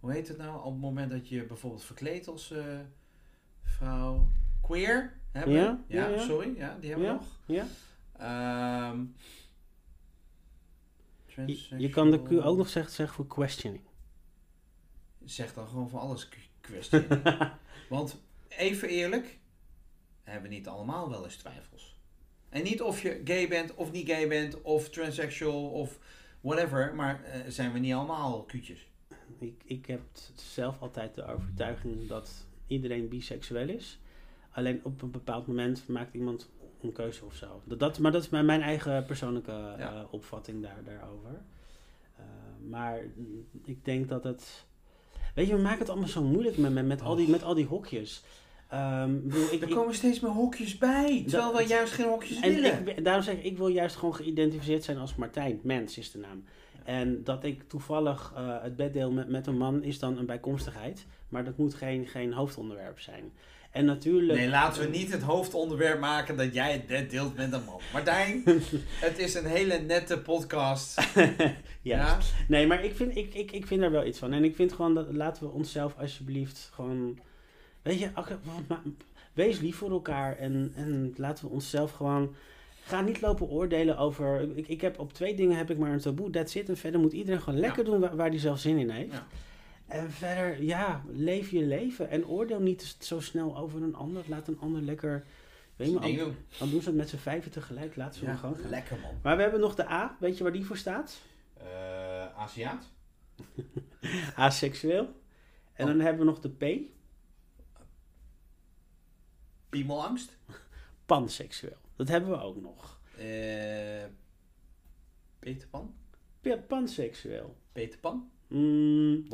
B: Hoe heet het nou? Op het moment dat je bijvoorbeeld verkleedt als vrouw. Queer hebben.
A: Ja,
B: ja,
A: ja, ja.
B: sorry, ja, die hebben we nog.
A: Ja.
B: Um,
A: je, je, kan de Q ook nog zeggen, zeggen voor questioning.
B: Zeg dan gewoon voor alles questioning. Want even eerlijk, hebben we niet allemaal wel eens twijfels. En niet of je gay bent of niet gay bent of transsexual of whatever, maar uh, zijn we niet allemaal kuutjes?
A: Ik, ik heb zelf altijd de overtuiging dat iedereen biseksueel is. Alleen op een bepaald moment maakt iemand een keuze of zo. Dat, dat, maar dat is mijn eigen persoonlijke ja. uh, opvatting daar, daarover. Uh, maar ik denk dat het... Weet je, we maken het allemaal zo moeilijk met, met, met, al, die, met al die hokjes. Um, bedoel, ik,
B: er komen ik, steeds meer hokjes bij, terwijl we juist geen hokjes willen.
A: Ik, daarom zeg ik, ik wil juist gewoon geïdentificeerd zijn als Martijn. Mens is de naam. En dat ik toevallig uh, het bed deel met, met een man is dan een bijkomstigheid. Maar dat moet geen, geen hoofdonderwerp zijn. En natuurlijk...
B: Nee, laten we niet het hoofdonderwerp maken dat jij het bed deelt met een man. Martijn, het is een hele nette podcast.
A: ja. ja. Nee, maar ik vind, ik, ik, ik vind daar wel iets van. En ik vind gewoon dat laten we onszelf alsjeblieft gewoon... Weet je, wees lief voor elkaar en, en laten we onszelf gewoon... Ga niet lopen oordelen over... Ik, ik heb op twee dingen heb ik maar een taboe, that's it. En verder moet iedereen gewoon lekker ja. doen waar, waar hij zelf zin in heeft. Ja. En verder, ja, leef je leven. En oordeel niet zo snel over een ander. Laat een ander lekker... Weet je, maar, al, dan doen ze het met z'n vijven tegelijk. Laat ze
B: ja,
A: gewoon gaan.
B: Lekker man.
A: Maar we hebben nog de A. Weet je waar die voor staat?
B: Uh, Aziat.
A: Aseksueel. En oh. dan hebben we nog de P.
B: Piemelangst.
A: Panseksueel. Dat hebben we ook nog.
B: Uh, Peter Pan.
A: Panseksueel.
B: Peter Pan.
A: Mm?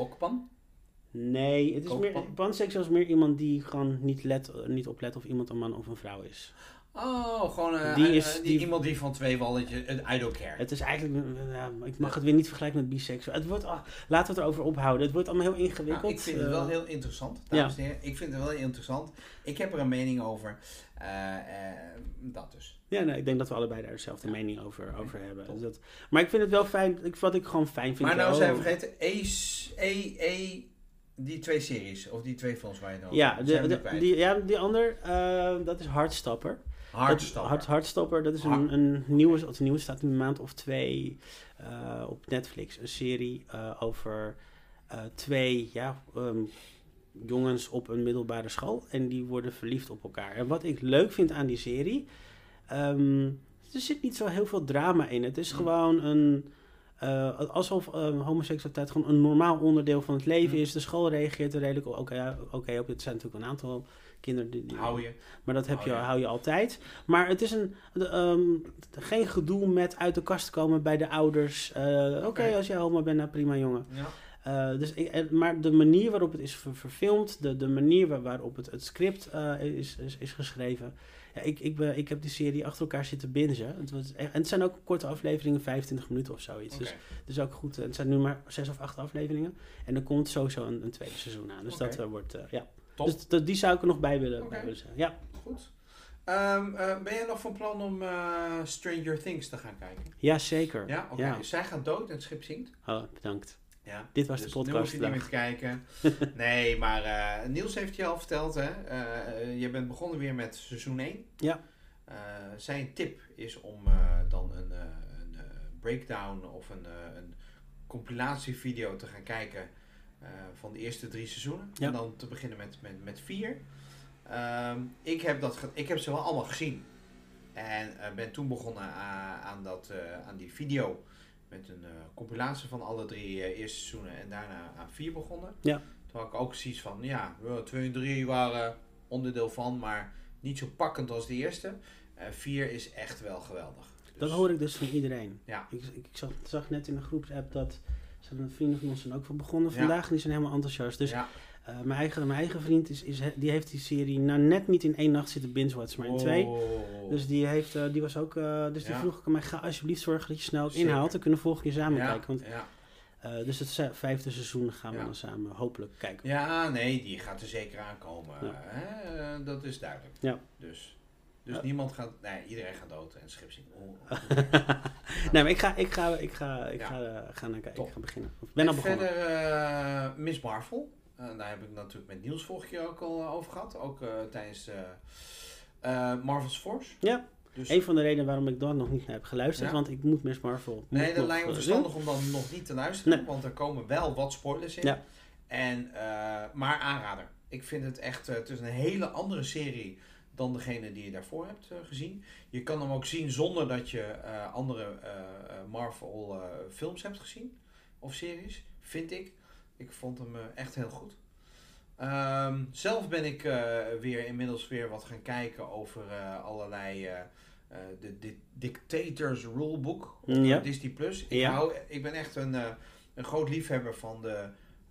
A: Nee, het is
B: Kookpan?
A: meer, panseksueel is meer iemand die gewoon niet, let, niet oplet of iemand een man of een vrouw is.
B: Oh, gewoon uh,
A: Die
B: die
A: is-
B: die,
A: die-
B: iemand die van twee walletjes, uh, I don't care.
A: Het is eigenlijk, uh, ja, ik mag het weer niet vergelijken met biseksueel. Het wordt, ah, laten we het erover ophouden. Het wordt allemaal heel ingewikkeld.
B: Nou, ik vind het
A: Eh,
B: wel heel interessant, dames en heren. Ik vind het wel heel interessant. Ik heb er een mening over. Eh, eh, dat dus.
A: Ja, nee, ik denk dat we allebei daar dezelfde mening over, over hebben. Dus dat, maar ik vind het wel fijn, ik, wat ik gewoon fijn vind.
B: Maar nou
A: wel-
B: zijn we vergeten, E, E, E, Die twee series, of die twee films waar je dan
A: Ja, de, de- die, ja, die ander, eh, dat is Hardstopper.
B: Hardstopper.
A: Dat, Hard, Hardstopper, dat is een, een nieuwe, een nieuwe staat een maand of twee eh, op Netflix. Een serie eh, over eh, twee ja, ehm, jongens op een middelbare school. En die worden verliefd op elkaar. En wat ik leuk vind aan die serie, ehm, er zit niet zo heel veel drama in. Het is
B: Mm.
A: gewoon een... alsof eh, homoseksualiteit gewoon een normaal onderdeel van het leven
B: Mm.
A: is. De school reageert er redelijk oké ja, oké op. Het zijn natuurlijk een aantal kinderen die, die-
B: Hou je.
A: maar dat heb
B: Oh,
A: je, hou je altijd. Maar het is een, de, ehm, geen gedoe met uit de kast komen bij de ouders. Eh, Oké, als jij homo bent, nou prima jongen.
B: Ja.
A: Eh, dus ik, en- maar de manier waarop het is ver- verfilmd, de, de manier waar- waarop het, het script eh, is, is, is geschreven. Ja, ik, ik, ben, ik heb die serie achter elkaar zitten bingen. Het was echt, en het zijn ook korte afleveringen, 25 minuten of zoiets. Dus het is ook goed. Het zijn nu maar zes of acht afleveringen. En er komt sowieso een, een tweede seizoen aan. Dus dat eh, wordt, eh, ja.
B: Top.
A: Dus dat- die zou ik er nog bij willen,
B: Oké.
A: bij willen zeggen. Ja.
B: Goed. Ehm, eh, ben jij nog van plan om eh, Stranger Things te gaan kijken?
A: Ja, zeker.
B: Ja, oké.
A: Ja.
B: Zij gaat dood en het schip zinkt.
A: Oh, bedankt.
B: Ja.
A: Dit was
B: Dus
A: de
B: Nu hoef
A: podcast.
B: je niet meer te kijken. nee, maar eh, Niels heeft je al verteld, hè. Je bent begonnen weer met seizoen 1.
A: Ja.
B: Zijn tip is om dan een, een breakdown of een, een compilatievideo te gaan kijken van de eerste drie seizoenen.
A: Ja.
B: En dan te beginnen met, met, met vier. Ehm, ik, heb dat ik heb ze wel allemaal gezien. En eh, ben toen begonnen aan, aan, dat, eh, aan die video. Met een eh, compilatie van alle drie eh, eerste seizoenen. En daarna aan vier begonnen.
A: Ja.
B: Toen had ik ook zoiets van, ja, wel, twee en drie waren onderdeel van. Maar niet zo pakkend als de eerste. Eh vier is echt wel geweldig.
A: Dat
B: Dus-
A: hoor ik dus van iedereen.
B: Ja.
A: Ik, ik, zag, zag net in de groepsapp dat zijn een vrienden van ons zijn ook van begonnen vandaag. En die zijn helemaal enthousiast. Dus eh, mijn, eigen, mijn eigen vriend is, is, die heeft die serie nou net niet in één nacht zitten binge-watchen, maar in twee. Dus die, heeft, eh, die was ook, eh, dus die
B: Ja.
A: vroeg ik aan mij, ga alsjeblieft zorgen dat je snel
B: Zeker.
A: inhaalt. Dan kunnen we volgende keer samen
B: ja,
A: kijken. Want,
B: ja.
A: dus het vijfde seizoen gaan we dan samen hopelijk kijken.
B: ja, nee, die gaat er zeker aankomen. Hè? Dat is duidelijk.
A: Ja.
B: Dus, dus niemand gaat, nee, iedereen gaat dood en het schip zinkt. Oh, oh.
A: nee, maar ik ga, ik ga, ik ga, ik
B: Ja.
A: ga, eh, ga naar.
B: Top.
A: Ik ga beginnen. Ik ben al
B: En
A: begonnen.
B: Verder eh, Miss Marvel. Eh, daar heb ik natuurlijk met Niels vorige keer ook al eh, over gehad. Ook eh, tijdens eh, eh, Marvel's Force.
A: Ja.
B: Dus,
A: Een van de redenen waarom ik dan nog niet naar heb geluisterd,
B: Ja.
A: want ik moet Miss Marvel.
B: nee, dat lijkt me
A: eh,
B: verstandig om dan nog niet te luisteren.
A: Nee.
B: Want er komen wel wat spoilers in.
A: Ja.
B: En, eh, maar aanrader. Ik vind het echt, eh, het is een hele andere serie dan degene die je daarvoor hebt eh, gezien. Je kan hem ook zien zonder dat je eh, andere eh, Marvel films hebt gezien. Of series, vind ik. Ik vond hem echt heel goed. Ehm, zelf ben ik weer inmiddels weer wat gaan kijken over allerlei de, Di- Dictators Rulebook op
A: Ja.
B: eh, Disney Plus. Ik,
A: Ja.
B: hou, ik ben echt een, een groot liefhebber van de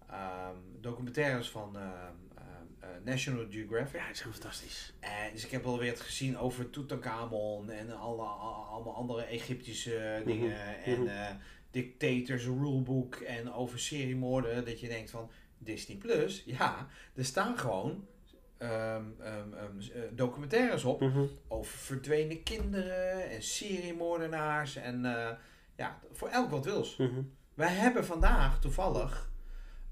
B: ehm, documentaires van ehm, ehm, eh, National Geographic.
A: Ja, die zijn fantastisch.
B: En dus ik heb alweer het gezien over Tutankhamon en alle, al- allemaal andere Egyptische dingen. En
A: mhm.
B: eh, Dictators Rulebook en over seriemoorden. Dat je denkt van Disney Plus, ja, er staan gewoon ehm, ehm, ehm, eh, documentaires op
A: Mhm.
B: over verdwenen kinderen en seriemoordenaars. En eh, ja, voor elk wat wils.
A: Mhm.
B: Wij hebben vandaag toevallig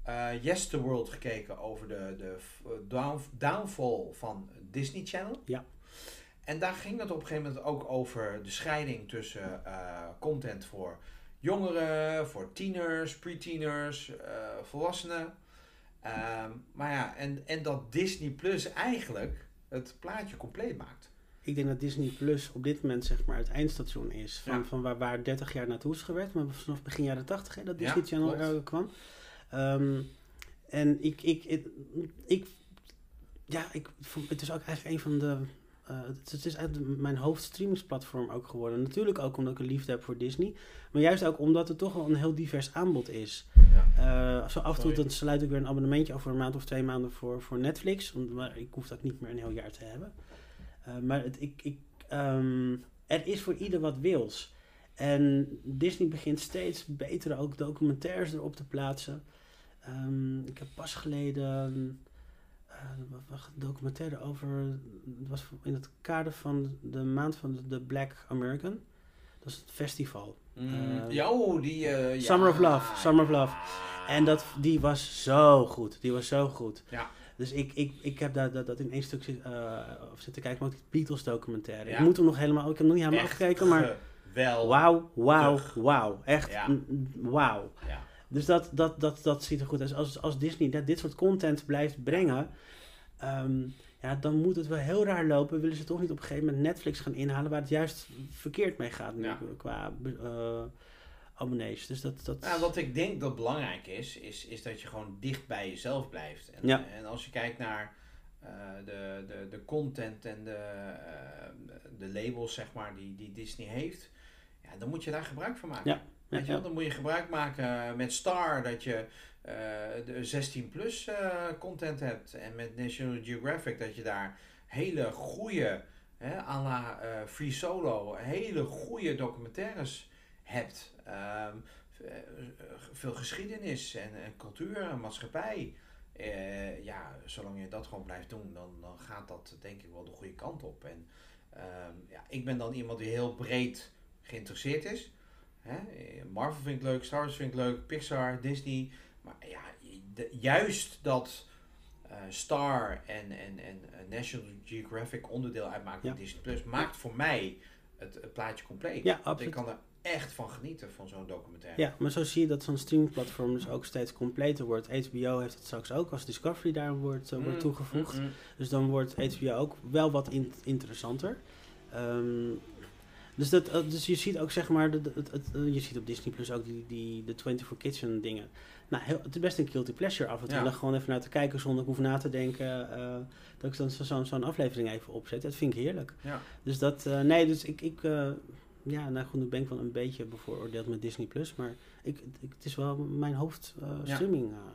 B: eh Yes the World gekeken over de, de f- down, downfall van Disney Channel.
A: Ja.
B: En daar ging het op een gegeven moment ook over de scheiding tussen eh, content voor jongeren, voor tieners, pre-tieners, eh, volwassenen. Ehm, maar ja, en, en dat Disney Plus eigenlijk het plaatje compleet maakt.
A: Ik denk dat Disney Plus op dit moment zeg maar het eindstation is. Van,
B: Ja.
A: van waar, waar 30 jaar naartoe is gewerkt. Maar vanaf begin jaren 80 hè, dat
B: Ja,
A: Disney Channel
B: klopt.
A: kwam. Ehm, en ik, ik, ik, ik, ja, ik, het is ook eigenlijk een van de, eh, het, het is eigenlijk mijn hoofdstreamingsplatform ook geworden. Natuurlijk ook omdat ik een liefde heb voor Disney. Maar juist ook omdat het toch wel een heel divers aanbod is.
B: Ja.
A: Eh, zo af en toe dan sluit ik weer een abonnementje voor een maand of twee maanden voor, voor Netflix. Want, maar ik hoef dat niet meer een heel jaar te hebben. Eh, maar het, ik, ik, ehm, er is voor ieder wat wils. En Disney begint steeds betere ook documentaires erop te plaatsen. Ehm, ik heb pas geleden eh, wat- wat een documentaire over. Het was in het kader van de maand van de Black American. Dat is het festival.
B: Mm,
A: Eh,
B: ja, oh, die... eh,
A: Summer
B: ja,
A: of Love, Summer of Love. En dat, die was zo goed. Die was zo goed.
B: Ja.
A: Dus ik, ik, ik heb dat, dat, dat in één stuk zit, eh, of zitten kijken, maar ook die Beatles documentaire.
B: Ja.
A: Ik moet hem nog helemaal, ik heb hem nog niet helemaal afgekeken, maar
B: Wel.
A: wauw, wauw, wauw. Echt, wauw.
B: Ja.
A: Dus dat, dat, dat, dat ziet er goed uit. Als, als Disney dat, dit soort content blijft brengen, ehm, ja, dan moet het wel heel raar lopen. Willen ze toch niet op een gegeven moment Netflix gaan inhalen waar het juist verkeerd mee gaat nu
B: Ja.
A: qua eh, abonnees. Dus dat, dat
B: Nou, wat ik denk dat belangrijk is, is, is dat je gewoon dicht bij jezelf blijft. En,
A: Ja.
B: en als je kijkt naar eh, de, de, de content en de, eh, de labels, zeg maar, die, die Disney heeft, ja, dan moet je daar gebruik van maken.
A: Ja.
B: Weet je
A: ja.
B: wel, dan moet je gebruik maken met Star, dat je eh, de 16 plus eh, content hebt. En met National Geographic, dat je daar hele goede, hè, à la eh, Free Solo, hele goede documentaires hebt. Ehm, eh, veel geschiedenis en, en cultuur en maatschappij. Ja, zolang je dat gewoon blijft doen, dan, dan gaat dat denk ik wel de goede kant op. En ehm, ja, ik ben dan iemand die heel breed geïnteresseerd is. Hè? Marvel vind ik leuk, Star Wars vind ik leuk, Pixar, Disney. Maar ja, de- juist dat eh, Star en, en, en eh, National Geographic onderdeel uitmaken van
A: Ja.
B: Disney Plus, maakt voor mij het, het plaatje compleet.
A: Ja,
B: Want ik
A: absoluut.
B: kan er echt van genieten, van zo'n documentaire.
A: Ja, maar zo zie je dat zo'n streamingplatform dus ook steeds completer wordt. HBO heeft het straks ook als Discovery daar wordt, eh, wordt
B: Mm,
A: toegevoegd.
B: mm, mm.
A: Dus dan wordt HBO ook wel wat in- interessanter. Ehm, dus, dat, eh, dus je ziet ook zeg maar, het, het, eh, je ziet op Disney Plus ook die, die de 24 Kitchen dingen. Nou, heel, het is best een guilty pleasure af en toe.
B: Ja.
A: gewoon even naar te kijken zonder ik hoef na te denken. eh, dat ik dan zo- zo'n zo'n aflevering even opzet. Dat vind ik heerlijk.
B: Ja.
A: Dus dat, nee, dus ik, ik ja, nou goed, nu ben ik wel een beetje bevooroordeeld met Disney Plus. Maar ik, ik, het is wel mijn hoofd eh,
B: Ja.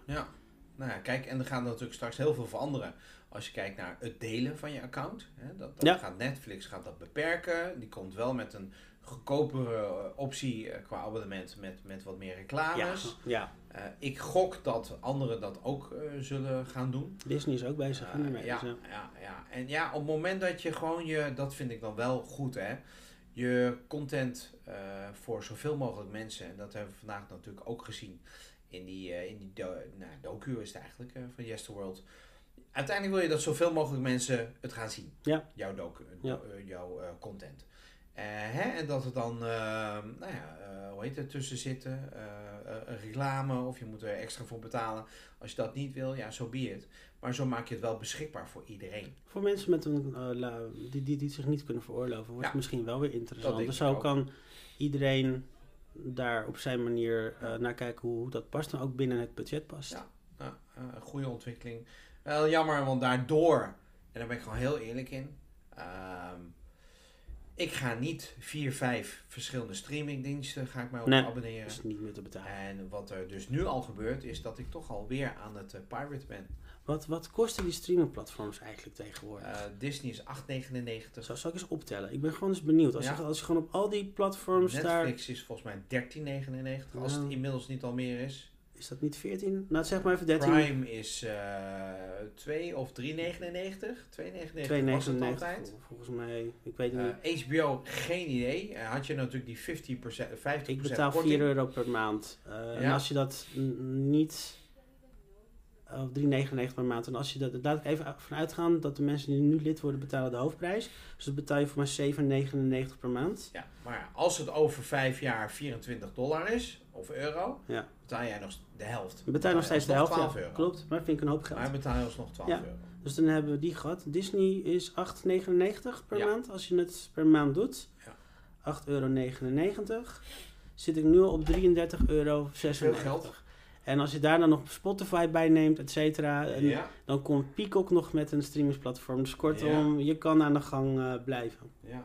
B: Ja, nou ja, kijk, en er gaat natuurlijk straks heel veel veranderen. Als je kijkt naar het delen van je account. Hè, dat, dat
A: Ja.
B: gaat Netflix gaat dat beperken. Die komt wel met een goedkopere eh, optie eh, qua abonnement met, met wat meer
A: ja,
B: reclames.
A: ja,
B: Eh, ik gok dat anderen dat ook zullen gaan doen.
A: Disney is ook bezig hiermee.
B: ja,
A: dus,
B: ja, ja. En ja, op het moment dat je gewoon je, dat vind ik dan wel goed hè, je content voor zoveel mogelijk mensen, en dat hebben we vandaag natuurlijk ook gezien in die, in die do, nou, docu is het eigenlijk van Yes the World. Uiteindelijk wil je dat zoveel mogelijk mensen het gaan zien.
A: Ja.
B: Jouw, docu,
A: Ja.
B: eh, jouw eh, content. Eh, hè? En dat er dan, nou ja, hoe heet het, tussen zitten, een reclame of je moet er extra voor betalen. Als je dat niet wil, ja, zo so be it. Maar zo maak je het wel beschikbaar voor iedereen.
A: Voor mensen met een, die, die, zich niet kunnen veroorloven, wordt
B: Ja.
A: het misschien wel weer interessant. Dus zo kan iedereen daar op zijn manier naar kijken hoe, hoe dat past en ook binnen het budget past.
B: Ja. Een goede ontwikkeling. Wel jammer, want daardoor, en daar ben ik gewoon heel eerlijk in. ehm, ik ga niet vier, vijf verschillende streamingdiensten ga ik mij op
A: Nee.
B: abonneren.
A: Is niet meer te betalen.
B: En wat er dus nu al gebeurt, is dat ik toch alweer aan het uh, pirate ben.
A: Wat, wat kosten die streamingplatforms eigenlijk tegenwoordig?
B: Uh, Disney is 8,99.
A: Zo zal ik eens optellen. Ik ben gewoon eens benieuwd. Als,
B: Ja.
A: je, als je gewoon op al die platforms daar...
B: Netflix is volgens mij 13,99. Als het inmiddels niet al meer is.
A: Is dat niet 14? Nou, zeg maar even 13.
B: Prime is uh, 2 of 3,99. 2,99 was het
A: 2,99
B: altijd.
A: vol- volgens mij. Ik weet het
B: Uh,
A: niet.
B: HBO, geen idee. Uh, had je natuurlijk die 50%, 50%
A: Ik betaal
B: korting.
A: 4 euro per maand. Uh, En
B: Ja.
A: als je dat niet... Of 3,99 per maand. En als je dat... Laat ik even van uitgaan dat de mensen die nu lid worden betalen de hoofdprijs. Dus dat betaal je voor mij 7,99 per maand.
B: Ja, maar als het over 5 jaar 24 dollar is, of euro,
A: Ja.
B: betaal jij nog de helft.
A: Je betaalt nog steeds de helft.
B: 12
A: Ja,
B: euro.
A: klopt. Maar vind ik een hoop geld.
B: Maar betaal je alsnog 12
A: Ja.
B: euro.
A: Dus dan hebben we die gehad. Disney is 8,99 per
B: Ja.
A: maand als je het per maand doet.
B: Ja.
A: 8,99 euro. Zit ik nu al op 33,96 euro.
B: Veel geld.
A: En als je daar dan nog Spotify bij neemt, et cetera, en
B: Ja,
A: dan komt Peacock nog met een streamingsplatform. Dus kortom, je kan aan de gang eh, blijven.
B: ja.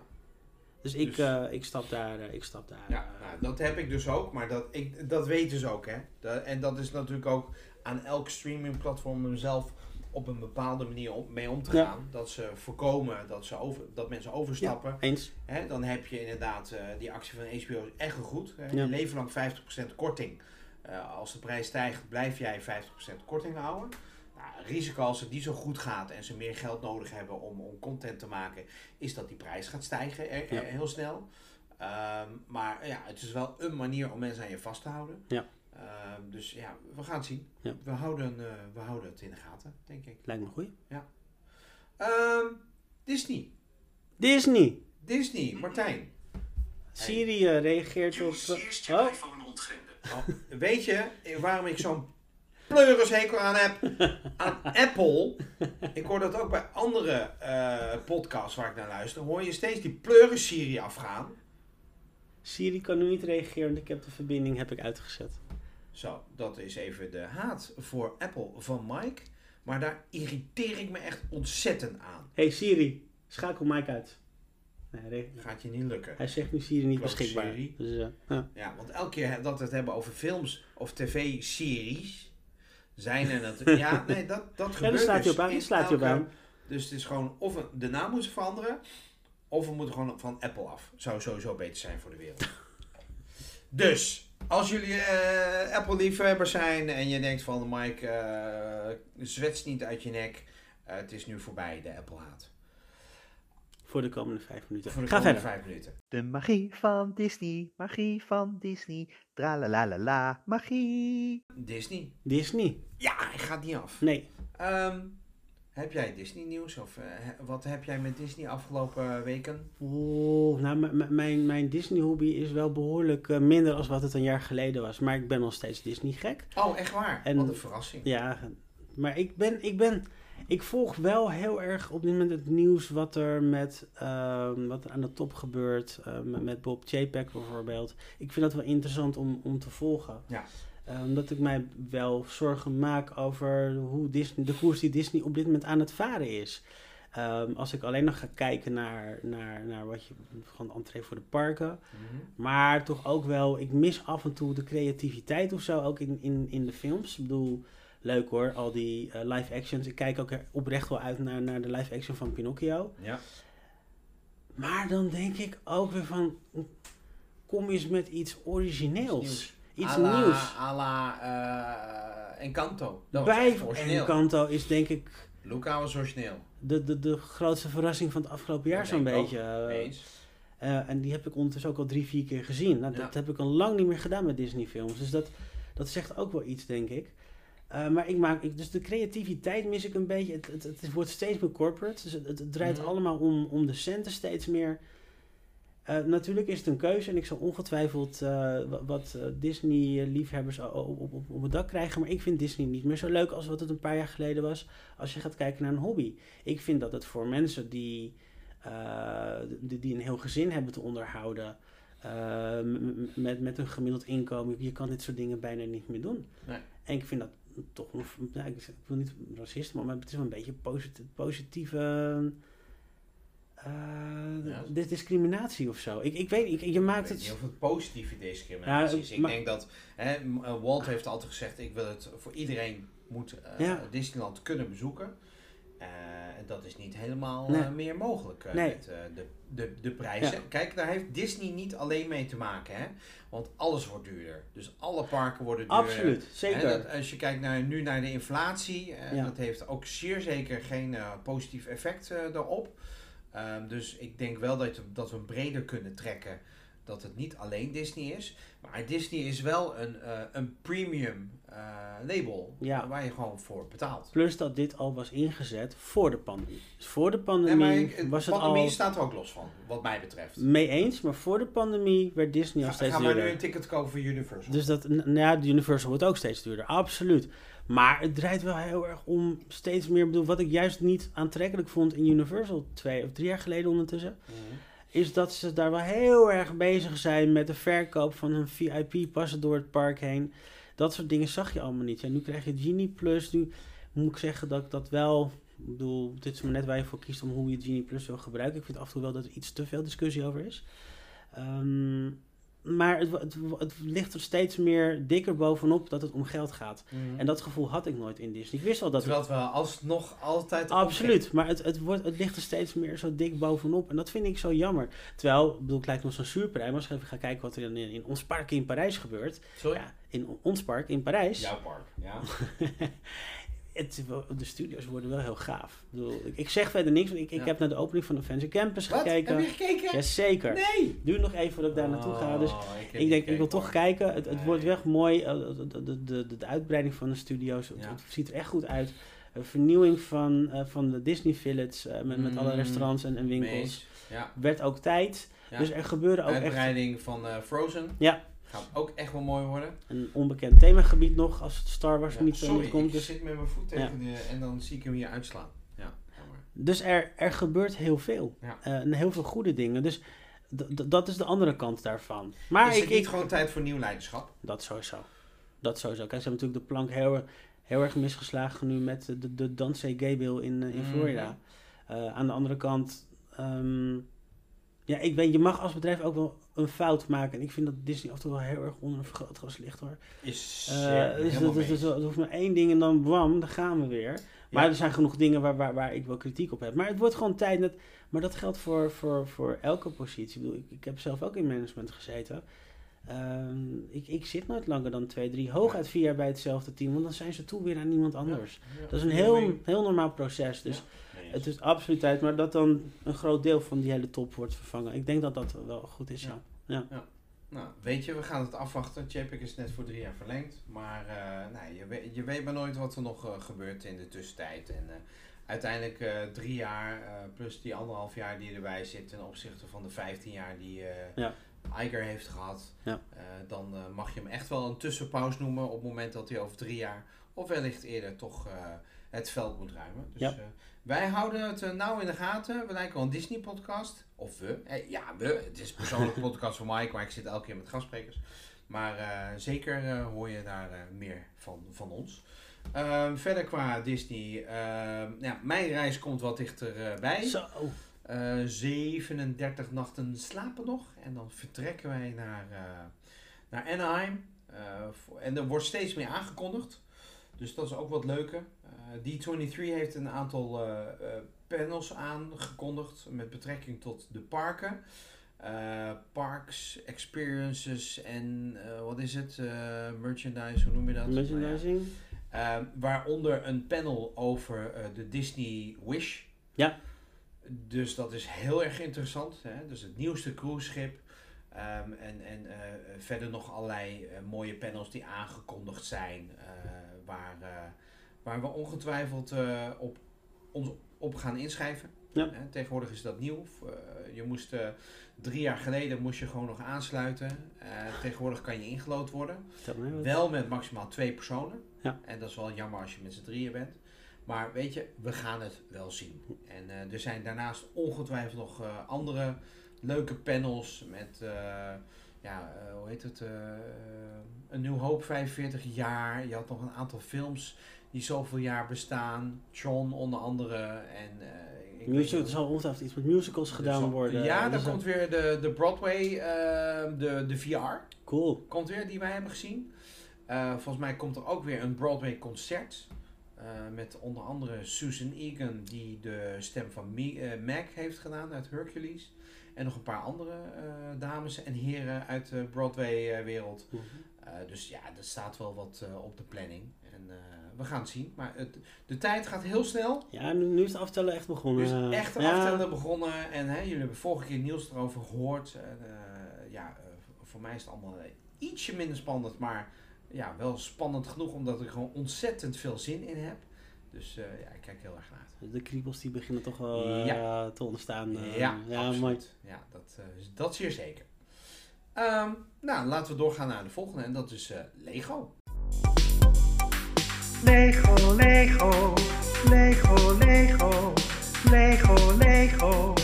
A: Dus ik,
B: Dus-
A: eh, ik stap daar. eh, ik stap daar
B: ja nou, dat heb ik dus ook, maar dat, ik, dat weet dus ook. Hè. Dat, en dat is natuurlijk ook aan elk streamingplatform zelf op een bepaalde manier om, mee om te
A: Ja.
B: gaan. Dat ze voorkomen dat, ze over, dat mensen overstappen.
A: eens.
B: Hè, dan heb je inderdaad die actie van HBO is echt goed. Hè.
A: Ja.
B: Leven lang 50% korting. Eh, als de prijs stijgt, blijf jij 50% korting houden. Nou, risico als het niet zo goed gaat en ze meer geld nodig hebben om, om content te maken, is dat die prijs gaat stijgen er-
A: Ja.
B: er- heel snel. Ehm, maar ja, het is wel een manier om mensen aan je vast te houden.
A: Ja.
B: Ehm, dus ja, we gaan het zien.
A: Ja.
B: We, houden, eh, we houden het in de gaten, denk ik.
A: Lijkt me goed.
B: Ehm, Disney.
A: Disney.
B: Disney, Martijn.
A: Siri eh, reageert op...
D: eerst je
A: Oh,
D: iPhone ontgrendelen.
B: Oh, weet je waarom ik zo'n pleurishekel aan heb? Aan Apple. Ik hoor dat ook bij andere eh, podcasts waar ik naar luister. Hoor je steeds die pleuris Siri afgaan.
A: Siri kan nu niet reageren, want ik heb de verbinding heb ik uitgezet.
B: Zo, dat is even de haat voor Apple van Mike. Maar daar irriteer ik me echt ontzettend aan.
A: Hey Siri, schakel Mike uit. Nee,
B: Gaat je niet lukken.
A: hij zegt nu Siri niet beschikbaar. Dus, eh, ja.
B: Ja, want elke keer dat we het hebben over films of tv-series, zijn er natuurlijk... Ja, nee, dat, dat
A: Ja,
B: gebeurt
A: daar slaat
B: dus
A: op aan. slaat hij op aan.
B: Dus het is gewoon of we de naam moeten veranderen, of we moeten gewoon van Apple af. Zou sowieso beter zijn voor de wereld. dus, als jullie eh, Apple-liefhebbers zijn en je denkt van Mike, zwets niet uit je nek. Het is nu voorbij, de Apple-haat.
A: Voor de komende vijf minuten.
B: Voor de
A: Ga
B: komende
A: verder.
B: vijf minuten.
C: De magie van Disney, magie van Disney, tralalalala, magie.
B: Disney.
A: Disney.
B: Ja, hij gaat niet af.
A: Nee.
B: Ehm, heb jij Disney nieuws? Of eh, he- wat heb jij met Disney afgelopen weken?
A: Oeh, nou, m- m- mijn, mijn Disney-hobby is wel behoorlijk eh, minder als wat het een jaar geleden was. Maar ik ben nog steeds Disney-gek.
B: Oh, echt waar?
A: En-
B: Wat een verrassing.
A: Ja, maar ik ben, ik ben, ik volg wel heel erg op dit moment het nieuws wat er met, ehm, wat er aan de top gebeurt, eh, met, Bob Chapek bijvoorbeeld. Ik vind dat wel interessant om, om te volgen.
B: Ja.
A: Eh, omdat ik mij wel zorgen maak over hoe Disney, de koers die Disney op dit moment aan het varen is. Ehm, als ik alleen nog ga kijken naar, naar, naar wat je, gewoon entree voor de parken.
B: Mhm.
A: Maar toch ook wel, ik mis af en toe de creativiteit of zo, ook in, in, in de films. Ik bedoel, leuk hoor, al die eh, live actions. Ik kijk ook er oprecht wel uit naar, naar de live action van Pinocchio.
B: Ja.
A: Maar dan denk ik ook weer van, kom eens met iets origineels.
B: Iets
A: Iets
B: à la,
A: nieuws.
B: à la eh, Encanto. Dat
A: Bij. Encanto is denk ik
B: Luca was origineel.
A: de, de, de grootste verrassing van het afgelopen jaar zo'n beetje. eh,
B: Eens.
A: En die heb ik ondertussen ook al drie, vier keer gezien. Nou,
B: Ja.
A: Dat heb ik al lang niet meer gedaan met Disney films. Dus dat, dat zegt ook wel iets, denk ik. Eh, maar ik maak, ik, dus de creativiteit mis ik een beetje. Het, het, het wordt steeds meer corporate. Dus het, draait
B: Mhm.
A: allemaal om, om de centen steeds meer. Eh, natuurlijk is het een keuze en ik zal ongetwijfeld eh, wa- wat Disney-liefhebbers op, op, op, op het dak krijgen. Maar ik vind Disney niet meer zo leuk als wat het een paar jaar geleden was. Als je gaat kijken naar een hobby. Ik vind dat het voor mensen die, die, die een heel gezin hebben te onderhouden. met, met een gemiddeld inkomen. Je kan dit soort dingen bijna niet meer doen.
B: Nee.
A: En ik vind dat toch. Nou, ik, wil niet racist, maar het is wel een beetje posit- positieve. eh,
B: Ja.
A: discriminatie of zo. Ik, ik weet ik- je maakt het.
B: of het positieve discriminatie
A: Ja.
B: Ik
A: maar-
B: denk dat hè, eh, Walt heeft altijd gezegd: ik wil het voor iedereen moet eh,
A: Ja.
B: Disneyland kunnen bezoeken. Eh, en dat is niet helemaal
A: Nee.
B: eh, meer mogelijk eh,
A: Nee.
B: met de, de, de prijzen.
A: Ja.
B: Kijk, daar heeft Disney niet alleen mee te maken, hè? Want alles wordt duurder. Dus alle parken worden duurder.
A: Absoluut, zeker.
B: Dat, als je kijkt naar, nu naar de inflatie,
A: Ja.
B: dat heeft ook zeer zeker geen positief effect daarop. Ehm, dus ik denk wel dat, dat we hem breder kunnen trekken. Dat het niet alleen Disney is. Maar Disney is wel een, eh, een premium eh, label.
A: Ja.
B: Waar je gewoon voor betaalt.
A: Plus dat dit al was ingezet voor de pandemie. Dus voor de pandemie
B: ik,
A: was het
B: pandemie
A: al
B: staat er ook los van, wat mij betreft.
A: mee eens. Maar voor de pandemie werd Disney al steeds
B: ga maar nu
A: duurder.
B: een ticket kopen voor Universal.
A: Dus dat, nou ja, Universal wordt ook steeds duurder, absoluut. Maar het draait wel heel erg om steeds meer, bedoel, wat ik juist niet aantrekkelijk vond in Universal twee of drie jaar geleden ondertussen,
B: Mhm.
A: Is dat ze daar wel heel erg bezig zijn met de verkoop van hun VIP-passen door het park heen. Dat soort dingen zag je allemaal niet. Ja, nu krijg je Genie Plus, nu moet ik zeggen dat ik dat wel, ik bedoel, dit is maar net waar je voor kiest om hoe je Genie Plus wil gebruiken. Ik vind af en toe wel dat er iets te veel discussie over is. Ehm, maar het, het, het ligt er steeds meer dikker bovenop dat het om geld gaat.
B: Mhm.
A: En dat gevoel had ik nooit in Disney. Ik wist wel dat
B: Terwijl het wel alsnog altijd
A: Absoluut, maar het, het, wordt, het ligt er steeds meer zo dik bovenop. En dat vind ik zo jammer. Terwijl, ik bedoel, het lijkt me zo'n zuurprei. Maar als je even gaat kijken wat er in, in ons park in Parijs gebeurt.
B: Sorry?
A: Ja, in ons park in Parijs.
B: Jouw park, ja.
A: het, de studios worden wel heel gaaf. Ik, bedoel, ik, ik zeg verder niks, want ik, ik
B: Ja.
A: heb naar de opening van Adventure Campus
B: Wat?
A: gekeken.
B: Heb je gekeken?
A: Jazeker.
B: Nee!
A: Duur nog even voordat ik daar naartoe ga. Dus
B: Oh,
A: ik denk, ik wil toch kijken. Het, het
B: Nee.
A: wordt echt mooi. eh, De, de, de, de, de uitbreiding van de studio's. Het,
B: Ja.
A: het ziet er echt goed uit. Een vernieuwing van, eh, van de Disney Village. eh, met, met alle
B: Mm,
A: restaurants en, en winkels.
B: Ja.
A: Werd ook tijd. Dus er gebeuren ook echt
B: Uitbreiding van Frozen.
A: Ja.
B: Gaat ook echt wel mooi worden.
A: een onbekend themagebied nog. Als het Star Wars
B: Ja,
A: niet, eh,
B: Sorry,
A: niet komt.
B: ik
A: Dus,
B: zit met mijn voet tegen de... En dan zie ik hem hier uitslaan. Ja, jammer.
A: dus er, er gebeurt heel veel.
B: Ja.
A: Eh, en heel veel goede dingen. Dus dat is de andere kant daarvan. Maar
B: is
A: ik,
B: het niet
A: ik,
B: gewoon tijd voor nieuw leiderschap?
A: Dat sowieso. Dat sowieso. Kijk, ze hebben natuurlijk de plank heel, erg- heel erg misgeslagen nu met de, de Dante Gay Bill in, eh, in
B: Mhm.
A: Florida. Aan de andere kant, ehm, ja, ik weet, je mag als bedrijf ook wel een fout maken. En ik vind dat Disney af en toe wel heel erg onder een vergrootglas ligt hoor.
B: Is zeer-
A: dus dat, hoeft maar één ding en dan bam, dan gaan we weer. Maar
B: Ja.
A: er zijn genoeg dingen waar, waar, waar ik wel kritiek op heb. Maar het wordt gewoon tijd. Net, maar dat geldt voor, voor, voor elke positie. Ik, bedoel, ik, ik heb zelf ook in management gezeten. Ehm, ik, ik zit nooit langer dan twee, drie, hooguit vier jaar bij hetzelfde team. Want dan zijn ze toe weer aan niemand anders.
B: Ja.
A: Dat is een
B: Ja.
A: heel, heel normaal proces. Dus het is absoluut tijd. Maar dat dan een groot deel van die hele top wordt vervangen. Ik denk dat dat wel goed is, ja.
B: Nou, weet je, we gaan het afwachten. Chapik is net voor drie jaar verlengd. Maar nou, je, weet, je weet maar nooit wat er nog eh, gebeurt in de tussentijd. En eh, uiteindelijk drie jaar plus die anderhalf jaar die erbij zit ten opzichte van de 15 jaar die
A: Ja.
B: Iger heeft gehad.
A: Ja.
B: Eh, dan eh, mag je hem echt wel een tussenpauze noemen op het moment dat hij over drie jaar of wellicht eerder toch eh, het veld moet ruimen. Dus
A: Ja.
B: wij houden het nauw in de gaten. We lijken wel een Disney podcast. Of we. Eh, ja, we. Het is een persoonlijke podcast van Mike, maar ik zit elke keer met gastsprekers. Maar zeker hoor je daar meer van, van ons. Ehm, verder qua Disney. ehm, ja, mijn reis komt wat dichterbij.
A: Zo.
B: Eh 37 nachten slapen nog. En dan vertrekken wij naar, eh, naar Anaheim. Eh, voor- en er wordt steeds meer aangekondigd. Dus dat is ook wat leuker. Eh D23 heeft een aantal eh, eh, panels aangekondigd met betrekking tot de parken. Eh, parks, experiences en eh, wat is het? Eh, merchandise, hoe noem je dat?
A: Merchandising.
B: Waaronder een panel over eh, de Disney Wish.
A: Ja.
B: Dus dat is heel erg interessant. Hè? Dus het nieuwste cruiseschip. Ehm, en en eh, verder nog allerlei eh, mooie panels die aangekondigd zijn. eh, waar, waar we ongetwijfeld op, ons op gaan inschrijven.
A: Ja.
B: Tegenwoordig is dat nieuw. Je moest, drie jaar geleden moest je gewoon nog aansluiten. Tegenwoordig kan je ingelood worden. Wel met maximaal twee personen.
A: Ja.
B: En dat is wel jammer als je met z'n drieën bent. Maar weet je, we gaan het wel zien. En eh, er zijn daarnaast ongetwijfeld nog eh, andere leuke panels met, eh, ja, hoe heet het? een Nieuw Hoop 45 jaar. Je had nog een aantal films die zoveel jaar bestaan. Tron onder andere. En, ik
A: Musical, er zal ongetwijfeld iets met musicals
B: er
A: gedaan
B: zal-
A: worden.
B: Ja,
A: Dus
B: dan
A: dat-
B: komt weer de, de Broadway, de, de VR
A: Cool.
B: komt weer, die wij hebben gezien. Volgens mij komt er ook weer een Broadway concert. Eh, met onder andere Susan Egan, die de stem van eh, Meg heeft gedaan uit Hercules. En nog een paar andere eh, dames en heren uit de Broadway-wereld.
A: Mhm.
B: dus ja, er staat wel wat op de planning. En we gaan het zien. Maar het, de tijd gaat heel snel.
A: Ja, nu, is het aftellen echt begonnen.
B: Nu is het echt
A: Ja.
B: aftellen begonnen. En hè, jullie hebben vorige keer Niels erover gehoord. En, ja, voor mij is het allemaal ietsje minder spannend. Maar ja, wel spannend genoeg omdat ik gewoon ontzettend veel zin in heb. Dus eh, ja, ik kijk heel erg naar uit.
A: De kriebels die beginnen toch wel eh,
B: Ja.
A: te ontstaan. eh.
B: ja,
A: ja
B: absoluut.
A: mooi.
B: Ja, dat, eh, is- dat zeer zeker. Ehm, nou, laten we doorgaan naar de volgende. En dat is eh, Lego.
C: Lego, Lego, Lego, Lego, Lego, Lego.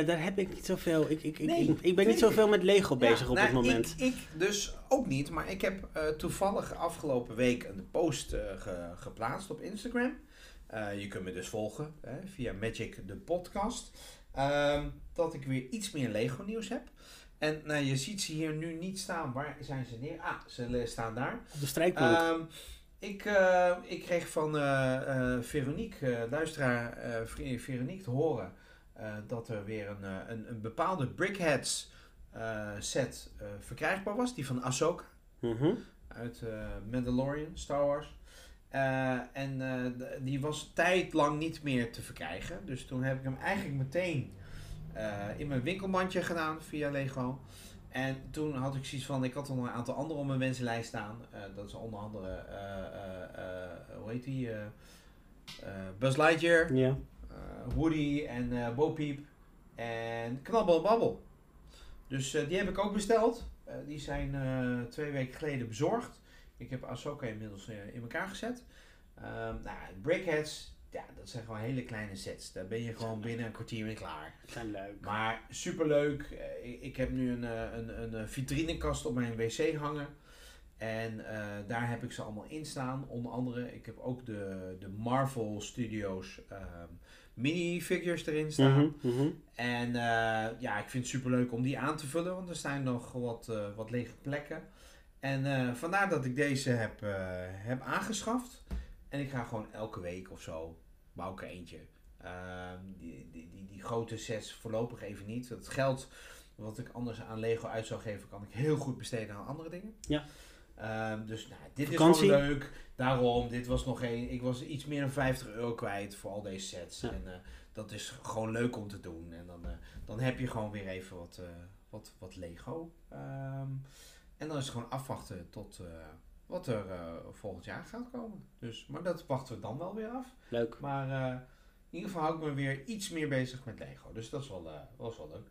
A: Ja, daar heb ik niet zoveel. Ik, ik, ik,
B: Nee,
A: ik, ik ben niet zoveel met Lego bezig
B: Ja,
A: op
B: nou,
A: het moment.
B: Ik, ik dus ook niet, maar ik heb eh, toevallig afgelopen week een post eh, ge- geplaatst op Instagram. Eh, je kunt me dus volgen hè, via Magic de podcast. Ehm, dat ik weer iets meer Lego nieuws heb. En nou, je ziet ze hier nu niet staan. Waar zijn ze neer? Ah, ze staan daar.
A: Op de strijkplank.
B: Ehm, ik, ik kreeg van eh, Veronique, luisteraar Ver- Veronique, te horen dat er weer een, eh, een, een bepaalde Brickheads eh, set eh, verkrijgbaar was. Die van Ahsoka
A: Mhm.
B: uit eh, Mandalorian, Star Wars. Eh, en eh, die was tijdlang niet meer te verkrijgen. Dus toen heb ik hem eigenlijk meteen eh, in mijn winkelmandje gedaan via Lego. En toen had ik zoiets van, ik had er nog een aantal andere op mijn wensenlijst staan. Eh, dat is onder andere, eh, eh, eh, hoe heet die? Eh, eh, Buzz Lightyear,
A: Ja.
B: Eh, Woody en eh Bo Peep en Knabbel en Babbel. Dus eh, die heb ik ook besteld. Die zijn twee weken geleden bezorgd. Ik heb Ahsoka inmiddels in elkaar gezet. Ehm nou, Brickheads, ja, dat zijn gewoon hele kleine sets. Daar ben je gewoon binnen een kwartier mee klaar.
A: Zijn leuk.
B: Maar superleuk. Ik, heb nu een, een, een vitrinekast op mijn wc hangen. En eh, daar heb ik ze allemaal in staan. Onder andere, ik heb ook de, de Marvel Studios ehm minifigures erin staan.
A: Mhm, mhm.
B: En eh, ja, ik vind het superleuk om die aan te vullen, want er zijn nog wat, eh, wat lege plekken. En vandaar dat ik deze heb, heb aangeschaft. En ik ga gewoon elke week of zo, bouw ik er eentje. Ehm, die, die, die, die grote sets voorlopig even niet. Het geld wat ik anders aan Lego uit zou geven, kan ik heel goed besteden aan andere dingen.
A: Ja.
B: Ehm, dus nou, dit
A: Vakantie?
B: is gewoon leuk. Daarom, dit was nog een. Ik was iets meer dan 50 euro kwijt voor al deze sets.
A: Ja.
B: En eh, dat is gewoon leuk om te doen. En dan, eh, dan heb je gewoon weer even wat, eh, wat, wat Lego. Ehm, en dan is het gewoon afwachten tot wat er volgend jaar gaat komen. Dus, maar dat wachten we dan wel weer af.
A: Leuk.
B: Maar in ieder geval hou ik me weer iets meer bezig met Lego. Dus dat is wel, is wel leuk.